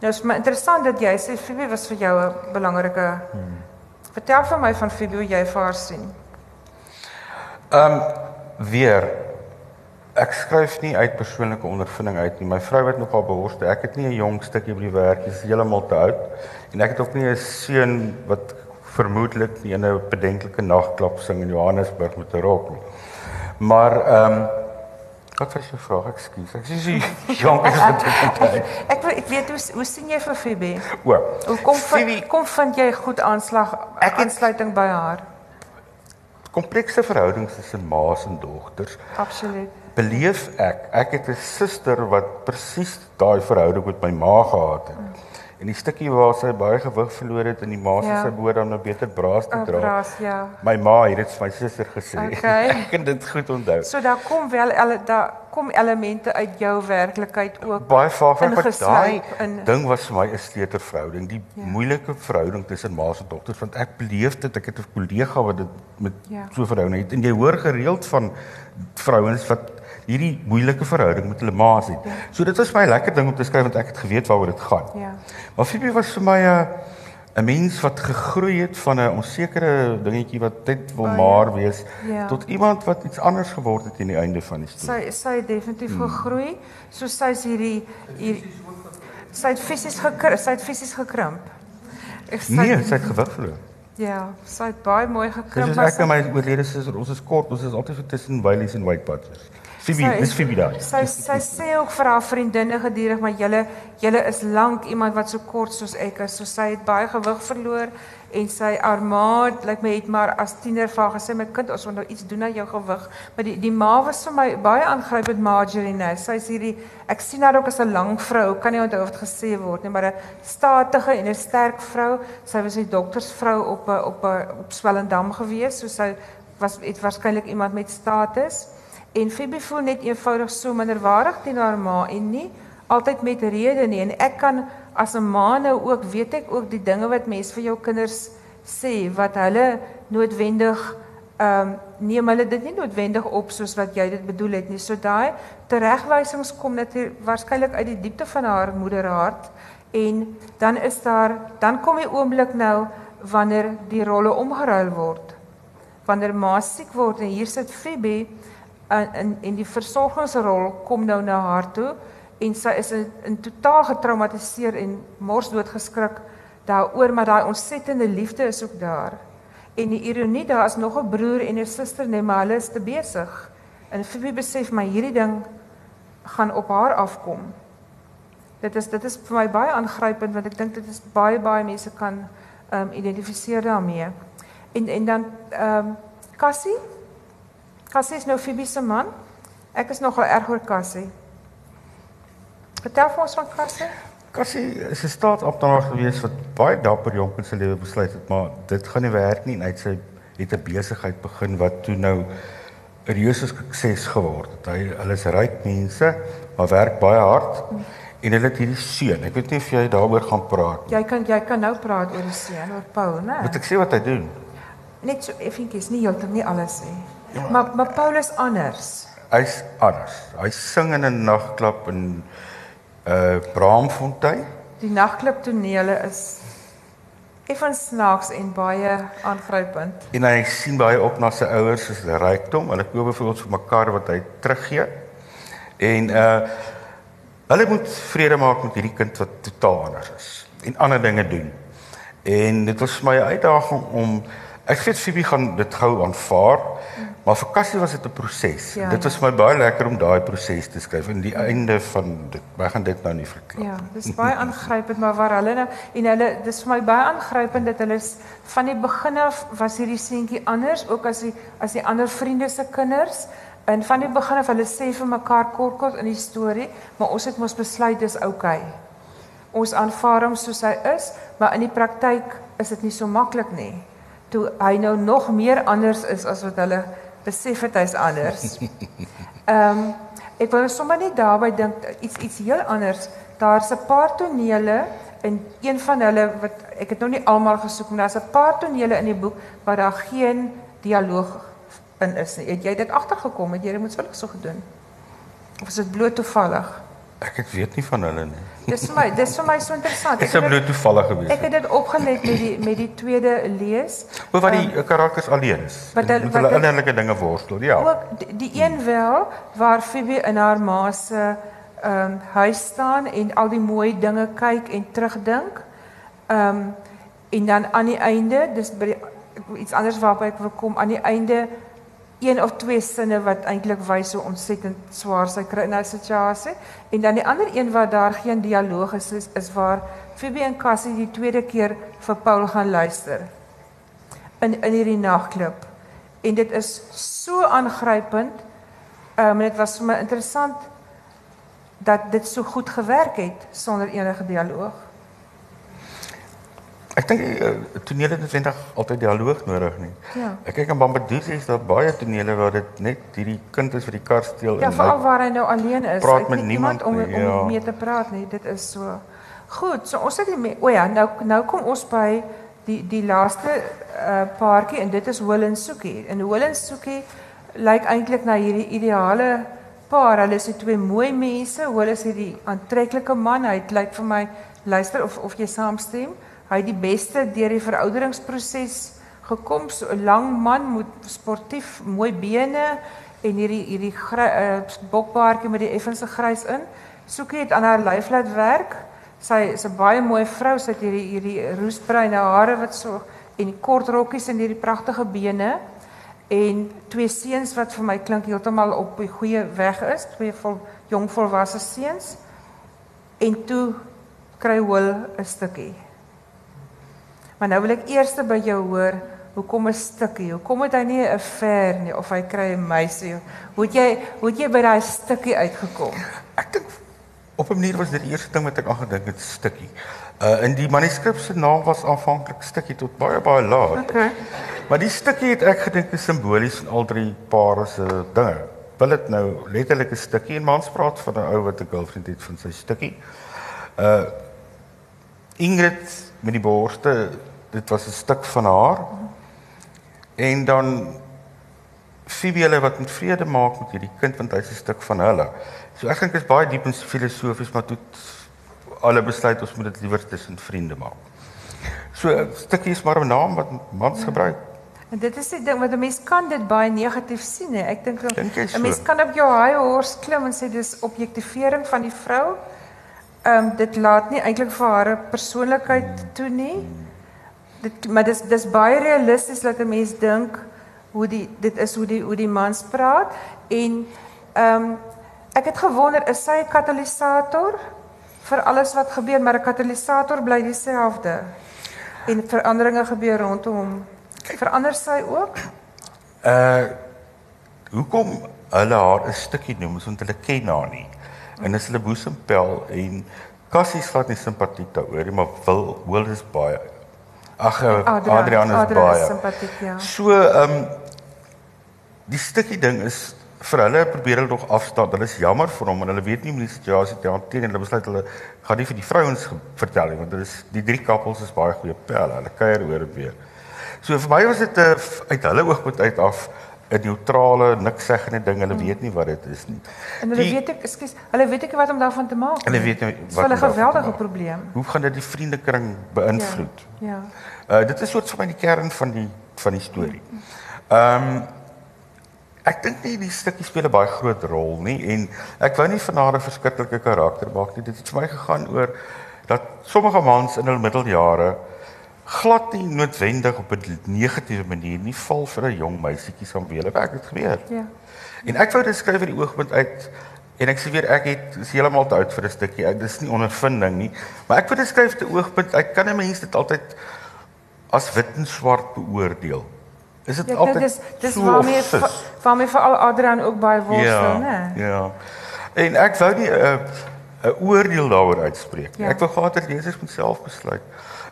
Nou is my interessant dat jy sê Phoebe was vir jou 'n belangrike hmm. Vertel vir my van Phoebe hoe jy vir haar sien. Ehm um, weer ek skryf nie uit persoonlike ondervinding uit nie. My vrou het nogal behoorste. Ek het nie 'n jong stukkie by die werk, dis heeltemal te oud. En ek het ook nie 'n seun wat vermoedelik nie 'n bedenklike nagklap sing in Johannesburg met 'n rok nie. Maar ehm um, wat was jou vraag? Ekskuus. Ek sê jonk is dit ek, ek ek weet hoe hoe sien jy vir Phoebe? O. Hoe kom Phoebe, kom vind jy goed aanslag ek aansluiting by haar? Komplekse verhoudings tussen ma's en dogters. Absoluut. Beleef ek, ek het 'n suster wat presies daai verhouding met my ma gehad het. Mm. En die stukkie waar sy baie gewig verloor het en die ma se ja. sy boord om nou beter braas te dra. Braas, ja. My ma het dit vir my suster gesê. Okay. ek kan dit goed onthou. So daar kom wel ele daar kom elemente uit jou werklikheid ook. Baie vaak wat daai in... ding was vir my 'n steterverhouding, die ja. moeilike verhouding tussen ma en dogter want ek beleef dit ek het 'n kollega wat dit met ja. so verhouding het en jy hoor gereeld van vrouens wat hierdie moeilike verhouding met hulle ma's het. Ja. So dit was my lekker ding om te skryf want ek het geweet waaroor dit gaan. Ja. Maar Phoebe was vir my 'n 'n mens wat gegroei het van 'n onsekere dingetjie wat net wil oh, maar wees ja. tot iemand wat iets anders geword het aan die einde van die storie. Sy sy het definitief hmm. gegroei. So sy's hierdie hier sy het fisies gekrimp, sy het fisies gekrimp. Ek sê Nee, sy het gewig verloor. Ja, sy het baie mooi gekrimp. Dis ek en my oorlede suster, ons is kort, ons is altyd so tussen Wylies en White Phoebe, dis Phoebe daar. Sy sy sê ook vir haar vriendinne gedurig, maar julle julle is lank iemand wat so kort soos ek is. So sy het baie gewig verloor en sy armaat, lyk like my het maar as tiener vir haar gesê my kind, ons moet nou iets doen aan jou gewig. Maar die die ma was vir my baie aangrypend Marjorie nou. Sy sê hierdie ek sien haar ook as 'n lang vrou, kan nie onthou dit gesê word nie, maar 'n statige en 'n sterk vrou. Sy was 'n doktersvrou op 'n op 'n op Swellendam gewees, so sy was het waarskynlik iemand met status. En Phoebe voel net eenvoudig so minderwaardig teenoor haar ma en nie altyd met rede nie. En ek kan as 'n ma nou ook weet ek ook die dinge wat mense vir jou kinders sê wat hulle noodwendig ehm um, neem hulle dit nie noodwendig op soos wat jy dit bedoel het nie. So daai teregwysings kom natuurlik waarskynlik uit die diepte van haar moederhart en dan is daar dan kom die oomblik nou wanneer die rolle omgeruil word. Wanneer ma siek word en hier sit Phoebe en en en die versorgingsrol kom nou na haar toe en sy is in, in totaal getraumatiseer en morsdood geskrik daaroor maar daai ontsettende liefde is ook daar. En die ironie daar is nog 'n broer en 'n suster net maar hulle is te besig. En Phoebe besef my hierdie ding gaan op haar afkom. Dit is dit is vir my baie aangrypend want ek dink dit is baie baie mense kan ehm um, identifiseer daarmee. En en dan ehm um, Cassie Cassie is nou Phoebe se man. Ek is nogal erg oor Cassie. Vertel vir ons van Cassie. Cassie is 'n staatsamptenaar gewees wat baie dapper jonk in sy lewe besluit het, maar dit gaan nie werk nie en hy het sy het 'n besigheid begin wat toe nou 'n reuse sukses geword het. Hy hulle is ryk mense, maar werk baie hard. En hulle het hierdie seun. Ek weet nie of jy daaroor gaan praat nie. Jy kan jy kan nou praat oor die seun, oor Paul, né? Moet ek sê wat hy doen? Net so effentjies, nie heeltemal nie alles nie. Ja. Maar maar Paulus anders. Hy's anders. Hy sing in 'n nagklub in uh Braamfontein. Die nagklub tonele is effens snaaks en baie aangrypend. En hy sien baie op na sy ouers se rykdom. Hulle koop byvoorbeeld vir mekaar wat hy teruggee. En uh hulle moet vrede maak met hierdie kind wat totaal anders is en ander dinge doen. En dit was my uitdaging om ek weet Phoebe gaan dit gou aanvaar. Maar vir Cassie was dit 'n proses. Ja, dit was ja. vir my baie lekker om daai proses te skryf en die einde van dit. Ek gaan dit nou nie verklaar. Ja, dis baie aangrypend, maar waar hulle nou en hulle dis vir my baie aangrypend dat hulle van die begin af was hierdie seentjie anders, ook as die as die ander vriende se kinders. En van die begin af hulle sê vir mekaar kort kort in die storie, maar ons het mos besluit dis oukei. Okay. Ons aanvaar hom soos hy is, maar in die praktyk is dit nie so maklik nie. Toe hy nou nog meer anders is as wat hulle besef het hy's anders. Ehm um, ek wil sommer net daarby dink iets iets heel anders. Daar's 'n paar tonele in een van hulle wat ek het nou nie almal gesoek nie. Daar's 'n paar tonele in die boek waar daar geen dialoog in is nie. Het jy dit agtergekom? Het jy dit moet willig so gedoen? Of is dit bloot toevallig? Ek het weet nie van hulle nie. Dis vir my, dis vir my so interessant. Ek het bloot toevallig gewees. Ek het dit opgelet met die met die tweede lees. Hoe wat die um, karakters alleen is. Wat hulle hulle innerlike dinge worstel, ja. Ook die, die een wel waar Phoebe in haar ma se ehm um, huis staan en al die mooi dinge kyk en terugdink. Ehm um, en dan aan die einde, dis by die, iets anders waarby ek wil kom aan die einde een of twee sinne wat eintlik wys hoe ontsettend swaar sy kry in 'n situasie en dan die ander een waar daar geen dialoog is is, is waar Phoebe en Cassie die tweede keer vir Paul gaan luister in in hierdie nagklub en dit is so aangrypend. Um, dit was vir my interessant dat dit so goed gewerk het sonder enige dialoog. Ek dink uh, tonele het noodwendig altyd dialoog nodig nie. Ja. Ek kyk aan Bambadoos is daar baie tonele waar dit net hierdie kind is wat die kar steel Ja, en veral waar hy nou alleen is. praat met nie niemand om nie, om ja. mee te praat nie. Dit is so Goed, so ons het die o ja, nou nou kom ons by die die laaste uh paartjie en dit is Will en Soekie. En Will en Soekie lyk eintlik na hierdie ideale paar. Hulle is twee mooi mense. Will is hierdie aantreklike man. Hy lyk vir my luister of of jy saamstem. Hy het die beste deur die verouderingsproses gekom. So 'n lang man met sportief mooi bene en hierdie hierdie uh, bokbaartjie met die effense grys in. Soekie het aan haar lyf laat werk. Sy is 'n baie mooi vrou. Sy het hierdie hierdie roesbruine hare wat so en die kort rokkies en hierdie pragtige bene en twee seuns wat vir my klink heeltemal op die goeie weg is, twee vol jong volwasse seuns. En toe kry Will 'n stukkie. Maar nou wil ek eers by jou hoor, hoekom 'n stukkie? Hoekom het hy nie 'n ver nie of hy kry 'n meisie? Hoe het jy hoe het jy by daai stukkie uitgekom? Ek dink op 'n manier was dit die eerste ding wat ek aangedink het stukkie. Uh in die manuskrip se naam was aanvanklik stukkie tot baie baie laat. Okay. Maar die stukkie het ek gedink is simbolies van al drie pare se dinge. Wil dit nou letterlik 'n stukkie en mans praat van 'n ou wat 'n girlfriend het van sy stukkie. Uh Ingrid met die borste, dit was 'n stuk van haar. En dan Phoebe hulle wat met vrede maak met hierdie kind want hy's 'n stuk van hulle. So ek dink dit is baie diep en filosofies maar toe alle besluit ons moet dit liewer tussen vriende maak. So 'n stukkie is maar 'n naam wat mans gebruik. En dit is die ding wat 'n mens kan dit baie negatief sien hè. Ek dink jy so? 'n mens kan op jou high horse klim en sê dis objektivering van die vrou. Ehm um, dit laat nie eintlik vir haar 'n persoonlikheid toe nie. Dit maar dis dis baie realisties dat 'n mens dink hoe die dit is hoe die hoe die mans praat en ehm um, ek het gewonder is sy 'n katalisator vir alles wat gebeur maar 'n katalisator bly dieselfde en veranderinge gebeur rondom hom. Verander sy ook? Uh hoekom hulle haar 'n stukkie noem want hulle ken haar nie. En is hulle boesempel en Cassie vat nie simpatie daaroor nie, maar wil wil is baie. Ag Adrian, Adrian is Adrian baie. is sympatiek, ja. So ehm um, die stukkie ding is vir hulle probeer hulle nog afstaan. Hulle is jammer vir hom en hulle weet nie hoe om die situasie te hanteer nie. Hulle besluit hulle gaan nie vir die vrouens vertel nie want hulle is die drie kappels is baie goeie pelle. Hulle kuier oor en weer. So vir my was dit 'n uh, uit hulle oogpunt uit af 'n neutrale, niks seggende ding. Hulle weet nie wat dit is nie. En hulle Die- weet ek, ekskuus, hulle weet ek wat om daarvan te maak. Hulle weet nie is wat wel 'n geweldige probleem. Hoe gaan dit die vriendekring beïnvloed? Ja. Uh dit is soort van my die kern van die van die storie. Ehm ek dink nie die stukkie speel 'n baie groot rol nie en ek wou nie van haar 'n verskriklike karakter maak nie. Dit het vir my gegaan oor dat sommige mans in hul middeljare glad nie noodwendig op 'n negatiewe manier nie val vir 'n jong meisietjie saam wie hulle werk het gebeur. Ja. En ek wou dit skryf uit die oogpunt uit en ek sê weer ek het is heeltemal te oud vir 'n stukkie. Ek dis nie ondervinding nie, maar ek wou dit skryf te oogpunt uit kan 'n mens dit altyd as wit en swart beoordeel. Is dit Ja, ek altyd dis dis so waarmee va- waarmee veral Adrian ook baie worstel, ja, né? Ja. En ek wou nie 'n 'n oordeel daaroor uitspreek nie. Ja. Ek wou gehad het lesers moet self besluit.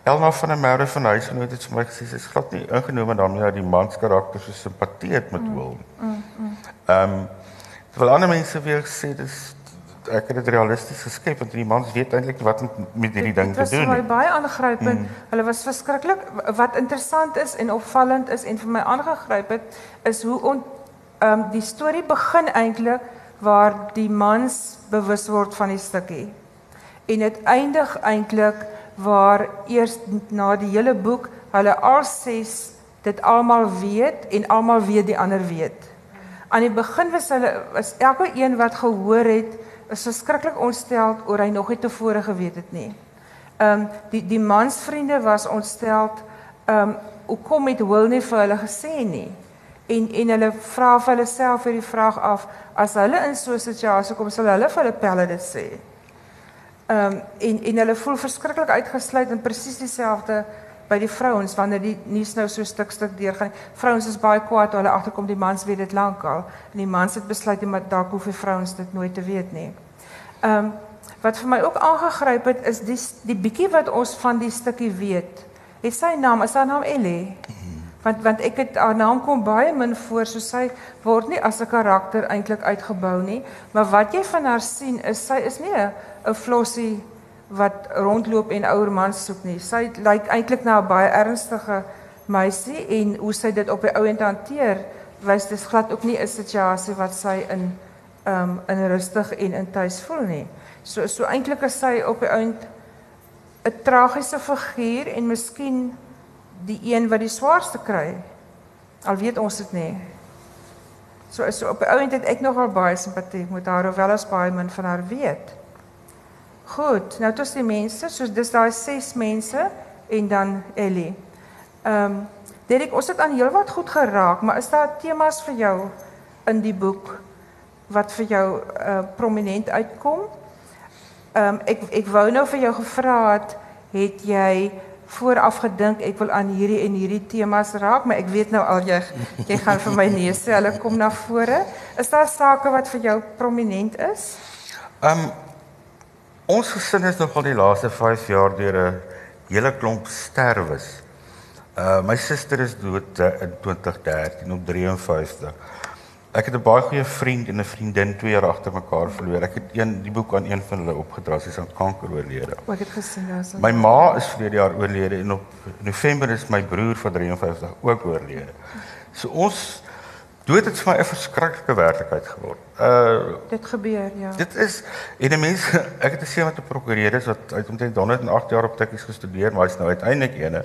Elna van der Merwe van Huisgenoot het vir my gesê sy's glad nie ingenome daarmee dat die mans karakter so simpatie het met Will. nie. Ehm terwyl ander mense weer sê dis ek het dit realisties geskep want die mans weet eintlik wat met hierdie ding Dit te was doen baie nie. baie aangrypend. Mm. Hulle was verskriklik. Wat interessant is en opvallend is en vir my aangegryp het, is hoe on ehm um, die storie begin eintlik waar die mans bewus word van die stukkie. En dit eindig eintlik waar eers na die hele boek hulle al ses dit almal weet en almal weet die ander weet. Aan die begin was hulle was elke een wat gehoor het is verskriklik ontstel oor hy nog nie tevore geweet het nie. Ehm um, die die mansvriende was ontstel ehm um, hoekom het Will nie vir hulle gesê nie. En en hulle vra vir hulle self hierdie vraag af as hulle in so 'n situasie kom, sal hulle vir hulle pelle dit sê. Ehm um, en en hulle voel verskriklik uitgesluit en presies dieselfde by die vrouens wanneer die nuus nou so stuk stuk deurgaan. Vrouens is baie kwaad toe hulle agterkom die mans weet dit lankal en die mans het besluit dat dalk hoef die vrouens dit nooit te weet nie. Ehm um, wat vir my ook aangegryp het is die die bietjie wat ons van die stukkie weet. Het sy naam, is haar naam Ellie? Want want ek het haar naam kom baie min voor, so sy word nie as 'n karakter eintlik uitgebou nie, maar wat jy van haar sien is sy is nie 'n flossie wat rondloop en ouer mans soek nie. Sy lyk eintlik na 'n baie ernstige meisie en hoe sy dit op die ou end hanteer, wys dis glad ook nie 'n situasie wat sy in um in rustig en in tuis voel nie. So so eintlik is sy op die ount 'n tragiese figuur en miskien die een wat die swaarste kry. Al weet ons dit nie. So so op die ount het ek nogal baie simpatie met haar hoewel as baie min van haar weet. Goed, nou tot die mense, so dis daai 6 mense en dan Ellie. Ehm um, Derek, ons het aan heelwat goed geraak, maar is daar temas vir jou in die boek? wat vir jou uh, prominent uitkom. Ehm um, ek ek wou nou vir jou gevra het, het jy vooraf gedink ek wil aan hierdie en hierdie temas raak, maar ek weet nou al jy jy gaan vir my nee sê, hulle kom na vore. Is daar sake wat vir jou prominent is? Ehm um, ons gesin is nogal die laaste 5 jaar deur 'n hele klomp sterwes. Uh my suster is dood uh, in 2013 op 53. Ek het 'n baie goeie vriend en 'n vriendin twee jaar agter mekaar verloor. Ek het een die boek aan een van hulle opgedra, sy is aan kanker oorlede. Ek het gesien daar so. My ma is verlede jaar oorlede en op November is my broer van 53 ook oorlede. So ons dood het vir my 'n verskriklike werklikheid geword. Uh dit gebeur, ja. Dit is en 'n mens ek het 'n seun wat 'n prokureur is wat uit omtrent 108 jaar op tikkies gestudeer, maar hy's nou uiteindelik ene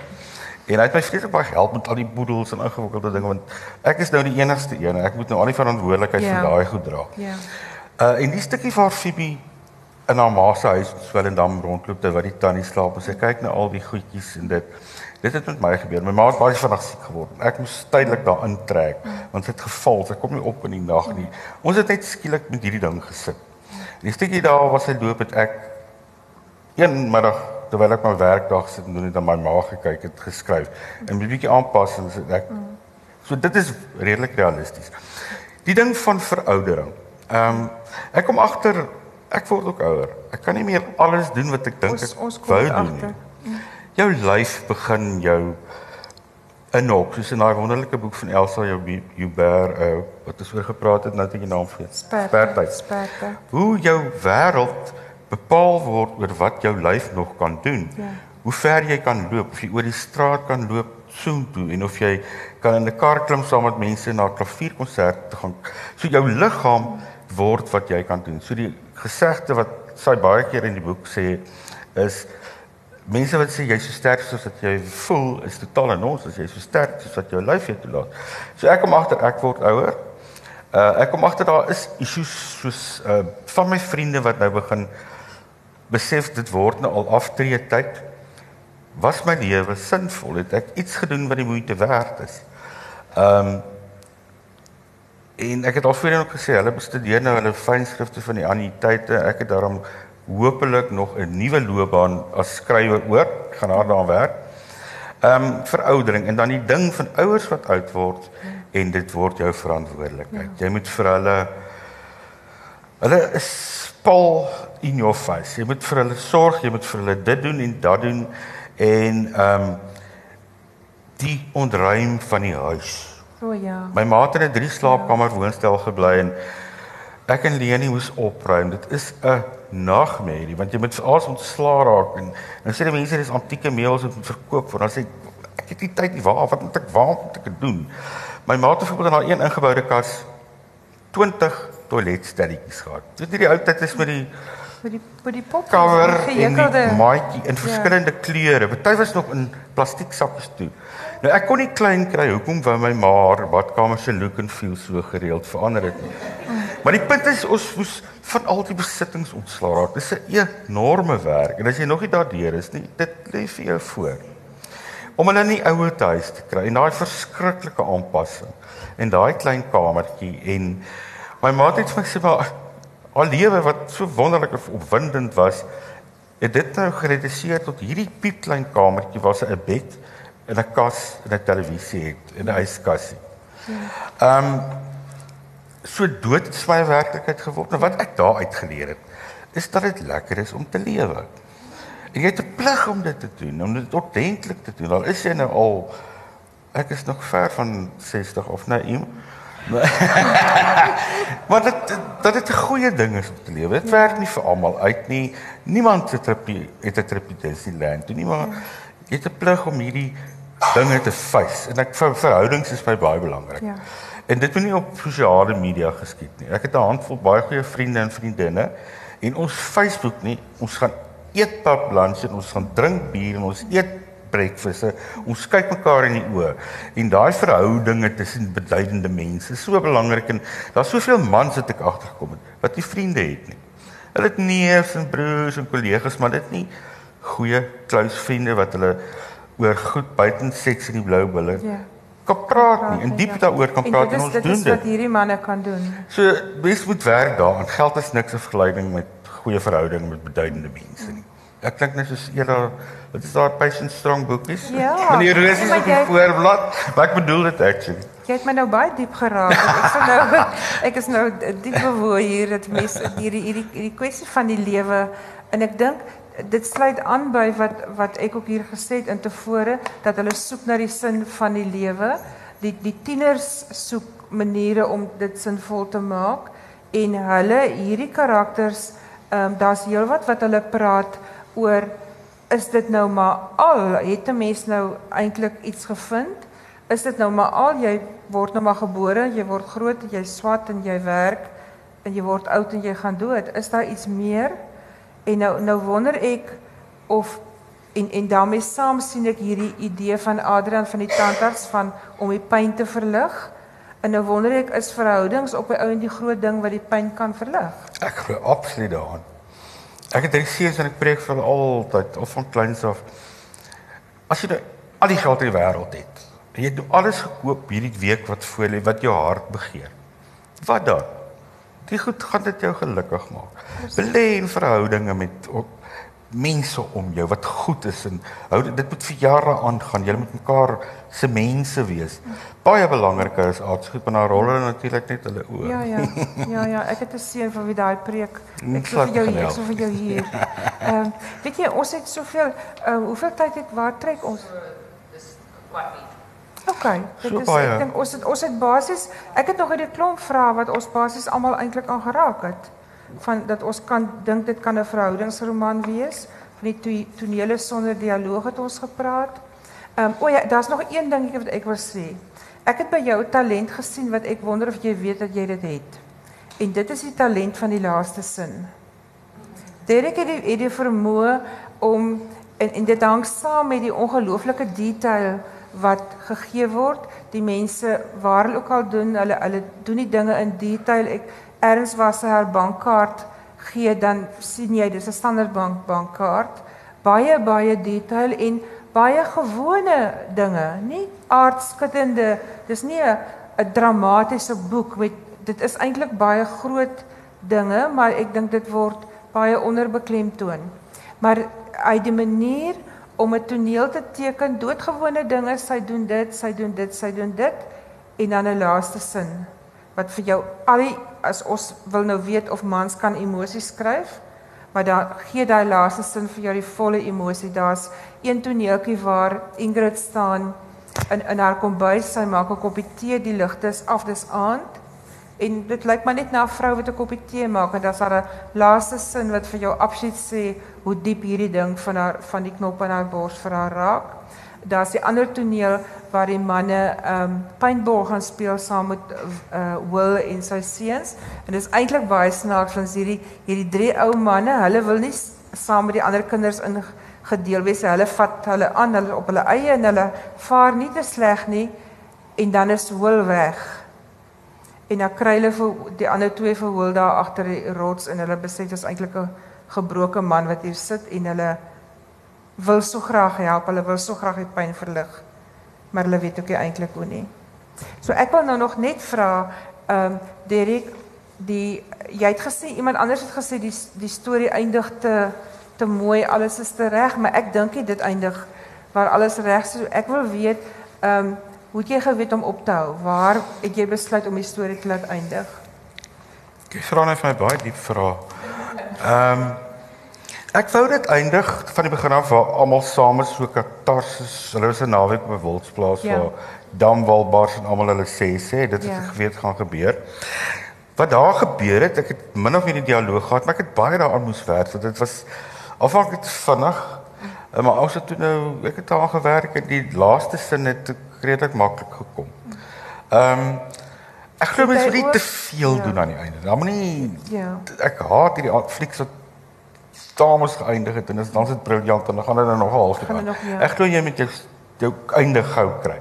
En hy het my vreeslik baie gehelp met al die boedels en ingewikkelde dinge want ek is nou die enigste een en ek moet nou al die verantwoordelikheid ja. vir daai goed dra. Ja. Uh en die stukkie waar Fibi in haar ma se huis in Swellendam rondloop terwyl die tannie slaap en sy kyk na al die goedjies en dit dit het met my gebeur. My ma het baie vinnig siek geword. Ek moes tydelik daar intrek want sy het geval. Sy kom nie op in die nag nie. Ons het net skielik met hierdie ding gesit. En die stukkie daar was sy doop het ek een middag terwyl ek my werkdag sit en doen net aan my maag gekyk het geskryf en 'n bietjie aanpassings het ek so dit is redelik realisties. Die ding van veroudering. Ehm um, ek kom agter ek word ook ouer. Ek kan nie meer alles doen wat ek dink ek wou doen nie. Jou lyf begin jou inhok soos in daai wonderlike boek van Elsa Joubert uh, wat ons oor gepraat het nou dat jy naam vergeet. Spertyd. Spertyd. Hoe jou wêreld bepaal word oor wat jou lyf nog kan doen. Ja. Hoe ver jy kan loop, of jy oor die straat kan loop soontoe en of jy kan in 'n kar klim saam met mense na 'n klavierkonsert gaan. So jou liggaam word wat jy kan doen. So die gesegde wat sy baie keer in die boek sê is mense wat sê jy's so sterk soos wat jy voel is totaal en ons as jy so sterk soos wat jou lyf jou toelaat. So ek kom agter ek word ouer. Uh ek kom agter daar is issues soos uh van my vriende wat nou begin besef dit word nou al aftree tyd. Was my lewe sinvol? Het ek iets gedoen wat die moeite werd is? Ehm um, en ek het al voorheen ook gesê hulle bestudeer nou hulle fynskrifte van die anniteite. Ek het daarom hopelik nog 'n nuwe loopbaan as skrywer oor. Ek gaan daaraan werk. Ehm um, veroudering en dan die ding van ouers wat oud word en dit word jou verantwoordelikheid. Ja. Jy moet vir hulle hulle is pal in your face. Jy moet vir hulle sorg, jy moet vir hulle dit doen en dat doen en ehm um, die ontruim van die huis. O ja. My ma het in 'n drie slaapkamer woonstel gebly en ek en Leni moes opruim. Dit is 'n nagmerrie want jy moet alles ontslaa raak en dan sê die mense dis antieke meubels wat moet verkoop word. Dan sê ek het nie tyd nie. Waar wat moet ek waar moet ek doen? My ma het byvoorbeeld in haar een ingeboude kas 20 toiletstelletjies gehad. Weet jy die ou tyd is met die met die met die pop cover en die maatjie in ja. verskillende ja. kleure. Party was nog in plastiek sakkies toe. Nou ek kon nie klein kry hoekom wou my ma haar badkamer se look and feel so gereeld verander het nie. Maar die punt is ons moes van al die besittings ontslaa raak. Dis 'n enorme werk en as jy nog nie daardeur is nie, dit lê vir jou voor. om hulle in die ouer huis te kry en daai verskriklike aanpassing en daai klein kamertjie en my ma het vir my sê maar al lewe wat so wonderlik en opwindend was het dit nou gereduseer tot hierdie piep klein kamertjie waar sy 'n bed en 'n kas en 'n televisie het en 'n yskas. Ehm um, so dood het my werklikheid geword. Nou wat ek daar uitgeleer het is dat dit lekker is om te lewe. En jy het 'n plig om dit te doen, om dit ordentlik te doen. Al is jy nou al ek is nog ver van 60 of nou iemand. Maar dit dat dit 'n goeie ding is om te lewe. Dit werk nie vir almal uit nie. Niemand het 'n het 'n trip in Disneyland. Nie maar jy het 'n plig om hierdie dinge te face en ek vir verhoudings is my baie belangrik. Ja. En dit moet nie op sosiale media geskied nie. Ek het 'n handvol baie goeie vriende en vriendinne en ons Facebook nie, ons gaan eet pap lunch en ons gaan drink bier en ons eet breakfast. Ons kyk mekaar in die oë en daai verhoudinge tussen beduidende mense is so belangrik en daar's soveel mans wat ek agtergekom het wat nie vriende het nie. Hulle het neefs en broers en kollegas, maar dit nie goeie close vriende wat hulle oor goed buiten seks en die blou bulle. Ja kan praat nie en diep ja. daaroor kan praat en, en ons doen dit. Dit is wat hierdie manne kan doen. So mens moet werk daaraan. Geld is niks 'n vergelyking met goeie verhouding met beduidende mense nie. Ek dink net soos eerder dit is daar patient strong boekies. Ja. Meneer Roos is op die voorblad. Wat bedoel dit actually? Jy het my nou baie diep geraak. Ek sê nou ek is nou diep bewoe hier dat mense hierdie hierdie hierdie kwessie van die lewe en ek dink dit sluit aan by wat wat ek ook hier gesê het intevore dat hulle soek na die sin van die lewe. Die die tieners soek maniere om dit sinvol te maak en hulle hierdie karakters ehm um, daar's heelwat wat hulle praat oor is dit nou maar al het 'n mens nou eintlik iets gevind? Is dit nou maar al jy word nou maar gebore, jy word groot, jy swat en jy werk en jy word oud en jy gaan dood. Is daar iets meer? En nou nou wonder ek of en en daarmee saam sien ek hierdie idee van Adrian van die tandarts van om die pyn te verlig. En nou wonder ek is verhoudings op 'n ou en die groot ding wat die pyn kan verlig. Ek glo absoluut daaraan. Ek het drie seuns en ek preek vir altyd of van kleins af. As jy nou al die geld in die wêreld het en jy het nou alles gekoop hierdie week wat voor lê wat jou hart begeer. Wat dan? Die goed gaan dit jou gelukkig maak. Belê in verhoudinge met mense om jou wat goed is en hou dit moet vir jare aangaan. Jy moet mekaar se mense wees. Baie belangriker is aardsgoed maar na rolle natuurlik net hulle oë. Ja ja. Ja ja, ek het 'n seun van wie daai preek. Ek sê vir jou hier, ek sê vir jou hier. Ehm um, weet jy ons het soveel uh, hoeveel tyd het waar trek ons? Dis kwart uur. OK. Dit so is baie. ek dink ons het ons het basies ek het nog 'n klomp vrae wat ons basies almal eintlik aangeraak het van dat ons kan dink dit kan 'n verhoudingsroman wees van die tonele sonder dialoog het ons gepraat. Ehm um, o ja, daar's nog een dingetjie wat ek wil sê. Ek het by jou talent gesien wat ek wonder of jy weet dat jy dit het. En dit is die talent van die laaste sin. Derek het die, het die vermoë om en, en dit hang saam met die ongelooflike detail wat gegee word. Die mense waar hulle ook al doen, hulle hulle doen die dinge in detail. Ek erns was sy haar bankkaart gee, dan sien jy dis 'n standaard bank bankkaart. Baie baie detail en baie gewone dinge, nie aardskuddende. Dis nie 'n dramatiese boek met dit is eintlik baie groot dinge, maar ek dink dit word baie onderbeklemtoon. Maar uit die manier om 'n toneel te teken, doodgewone dinge, sy doen dit, sy doen dit, sy doen dit en dan 'n laaste sin wat vir jou al die as ons wil nou weet of mans kan emosies skryf, maar dan gee daai laaste sin vir jou die volle emosie. Daar's een toneeltjie waar Ingrid staan in in haar kombuis, sy maak 'n koppie tee, die ligte is af, dis aand. En dit lyk maar net na 'n vrou wat 'n koppie tee maak en daar's 'n laaste sin wat vir jou absoluut sê hoe diep hierdie ding van haar van die knop aan haar bors vir haar raak. Daar's die ander toneel waar die manne ehm um, paintball gaan speel saam met uh Will en sy seuns. En dit is eintlik baie snaaks want hierdie hierdie drie ou manne, hulle wil nie saam met die ander kinders in gedeel wees. Hulle vat hulle aan hulle op hulle eie en hulle vaar nie te sleg nie en dan is Will weg. En dan kry hulle vir die ander twee verhoor daar agter die rots en hulle besef dit is eintlik 'n gebroke man wat hier sit en hulle wil so graag help, hulle wil so graag die pyn verlig. Maar hulle weet ook nie eintlik hoe nie. So ek wil nou nog net vra ehm um, Derek die jy het gesê iemand anders het gesê die die storie eindig te te mooi, alles is te reg, maar ek dink dit eindig waar alles reg is. So ek wil weet ehm um, hoe het jy geweet om op te hou? Waar het jy besluit om die storie te laat eindig? Jy vra net vir my baie diep vrae. Ehm um, ek wou dit eindig van die begin af waar almal saam is so katarsis. Hulle was 'n naweek op 'n wildsplaas ja. waar damwalbars en almal hulle sê sê dit het ja. geweet gaan gebeur. Wat daar gebeur het, ek het min of meer die dialoog gehad, maar ek het baie daaraan moes werk want dit was afhanklik vinnig. Mm. Maar ook so toe nou ek het daar gewerk en die laaste sin het redelik maklik gekom. Ehm um, ek glo mens moet nie te veel ja. doen aan die einde. Dan moenie Ja. Ek haat hierdie flieks wat Thomas geëindig het en dan is dit briljant en dan gaan dit nou nog half gaan. Ja. Ek glo jy met jou jou einde gou kry.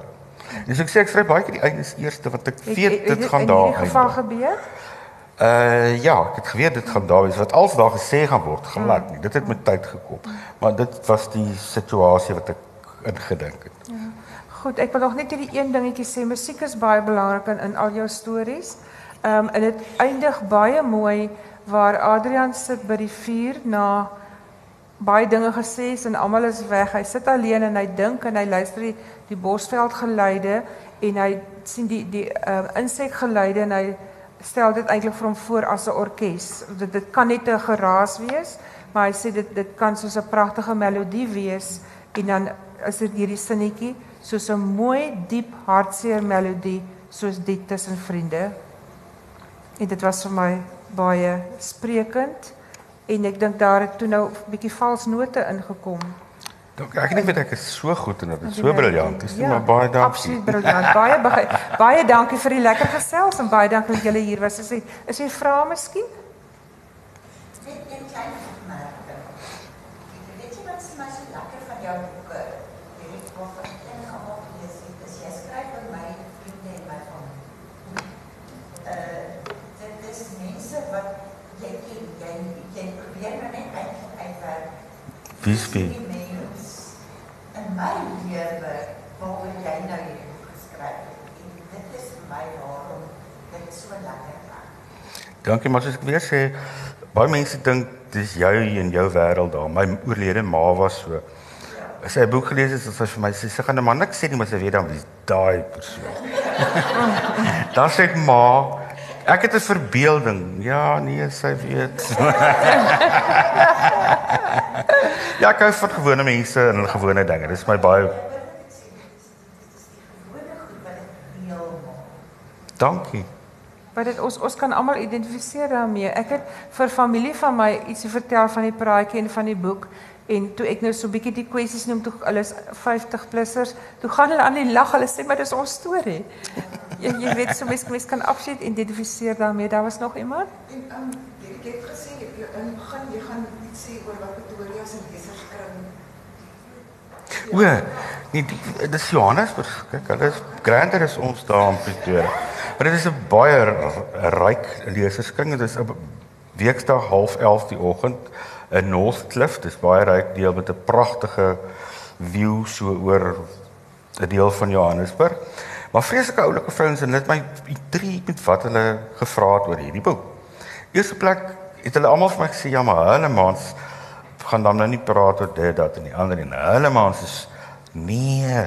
Dis ek sê ek skryf baie keer die einde is eerste wat ek weet dit gaan daar. Het in geval gebeur? Uh ja, ek het geweet dit gaan daar wees wat als daar gesê gaan word, glad hmm. nie. Dit het met tyd gekom. Maar dit was die situasie wat ek ingedink het. Ja. Goed, ek wil nog net hierdie een dingetjie sê, musiek is baie belangrik in, in al jou stories. Ehm um, en dit eindig baie mooi waar Adrian sit by die vuur na baie dinge gesê is en almal is weg. Hy sit alleen en hy dink en hy luister die, die bosveld geluide en hy sien die die uh, insekgeluide en hy stel dit eintlik vir hom voor as 'n orkes. Dit dit kan net 'n geraas wees, maar hy sê dit dit kan soos 'n pragtige melodie wees en dan is dit hierdie sinnetjie soos 'n mooi diep hartseer melodie soos dit tussen vriende. En dit was vir my baie sprekend en ek dink daar het toe nou 'n bietjie vals note ingekom. Dink ek weet ek is so goed en dit is so briljant. Dis ja, maar baie dankie. Absoluut briljant. Baie baie dankie vir die lekker gesels en baie dankie dat julle hier was. Is is jy vra miskien? Wie's wie? In my lewe waaroor jy nou hier geskryf het. En dit is vir my waarom dit so lekker was. Dankie, maar soos ek weer sê, baie mense dink dis jy en jou wêreld daar. My oorlede ma was so. As sy 'n boek gelees het, het sy vir my sê sy gaan 'n man niks sê nie, maar sy weet dan wie's daai persoon. Dan sê ek ma, Ek het 'n verbeelding. Ja, nee, sy weet. ja, ek hou van gewone mense en hulle gewone dinge. Dis my baie Dankie. Maar dit ons ons kan almal identifiseer daarmee. Ek het vir familie van my ietsie vertel van die praatjie en van die boek en toe ek nou so 'n bietjie die kwessies noem toe hulle is 50 plussers, toe gaan hulle aan die lag. Hulle sê maar dis ons storie jy, jy weet so mens mens kan absoluut identifiseer daarmee. Daar was nog iemand? En um, jy het gesê jy in begin jy gaan iets sê oor wat Pretoria se lesers kring. O, nee, dis Johannesburg. Kyk, hulle is grander as ons daar in Pretoria. Maar dit is 'n baie ryk leserskring. Dit is 'n weekdag half 11 die oggend in Northcliff. Dit is baie ryk deel met 'n pragtige view so oor 'n deel van Johannesburg. Maar vreeslike oulike vrouens en dit my intrigue met wat hulle gevra het oor hierdie boek. Eerste plek het hulle almal vir my gesê ja, maar hulle maans gaan dan nou nie praat oor dit dat en die ander en hulle maans is nee.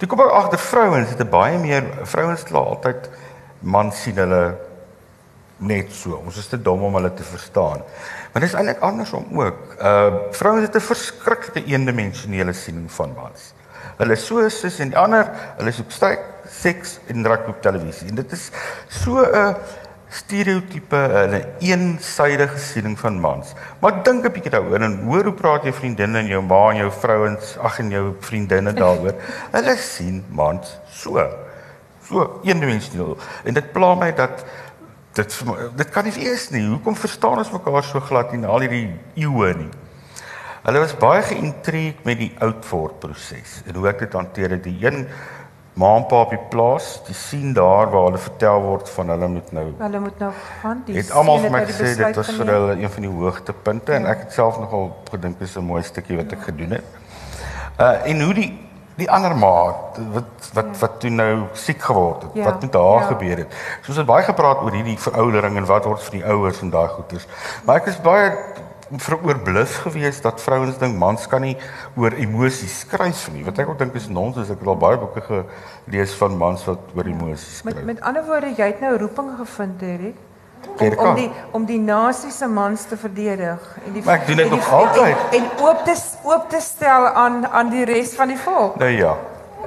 Toe kom ek agter vrouens het baie meer vrouens kla altyd man sien hulle net so. Ons is te dom om hulle te verstaan. Maar dit is eintlik andersom ook. Uh vrouens het 'n verskriklike eendimensionele siening van mans. Hulle is so sis en die ander, hulle op styk seks en druk op televisie. En dit is so 'n stereotipe, 'n eensydige siening van mans. Maar dink 'n bietjie daaroor en hoor hoe praat jou vriendinne en jou ma en jou vrouens, ag en jou vriendinne daaroor. Hulle sien mans so. So eendimensioneel. En dit pla my dat dit dit kan nie wees nie. Hoekom verstaan ons mekaar so glad nie na al hierdie eeue nie? Hulle was baie geïntrigeerd met die oudword proses en hoe ek dit hanteer het. Die een ma en pa op die plaas, die sien daar waar hulle vertel word van hulle moet nou Hulle moet nou gaan die Het almal vir my gesê dit was vir hulle een van die hoogtepunte ja. en ek het self nogal gedink dis 'n mooi stukkie wat ek gedoen het. Uh en hoe die die ander ma wat wat ja. wat toe nou siek geword het. Ja. Wat met haar ja. gebeur het. So ons het baie gepraat oor hierdie veroudering en wat word van die ouers en daai goeters. Maar ek is baie veroorblus geweest dat vrouens dink mans kan nie oor emosies skryf nie. Wat ek ook dink is nonsens. Ek het al baie boeke gelees van mans wat oor emosies skryf. Met met ander woorde, jy het nou roeping gevind, Erik. Om, om die om die nasie se mans te verdedig en die Maar ek doen dit nog altyd. En, en oop te oop te stel aan aan die res van die volk. Nou ja.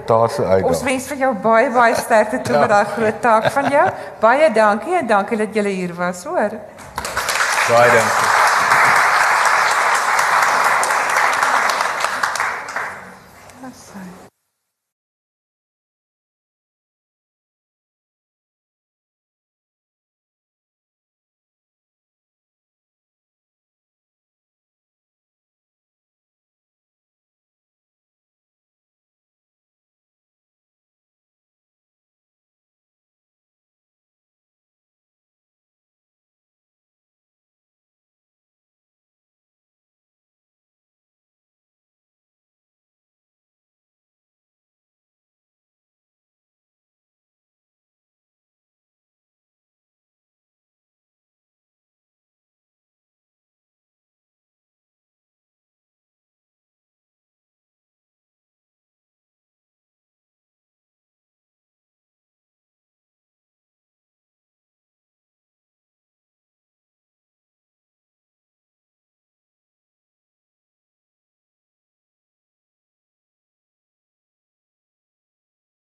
Daar's 'n uitdaging. Ons wens vir jou baie baie sterkte toe ja. met daai groot taak van jou. Baie dankie en dankie dat jy hier was, hoor. Baie dankie.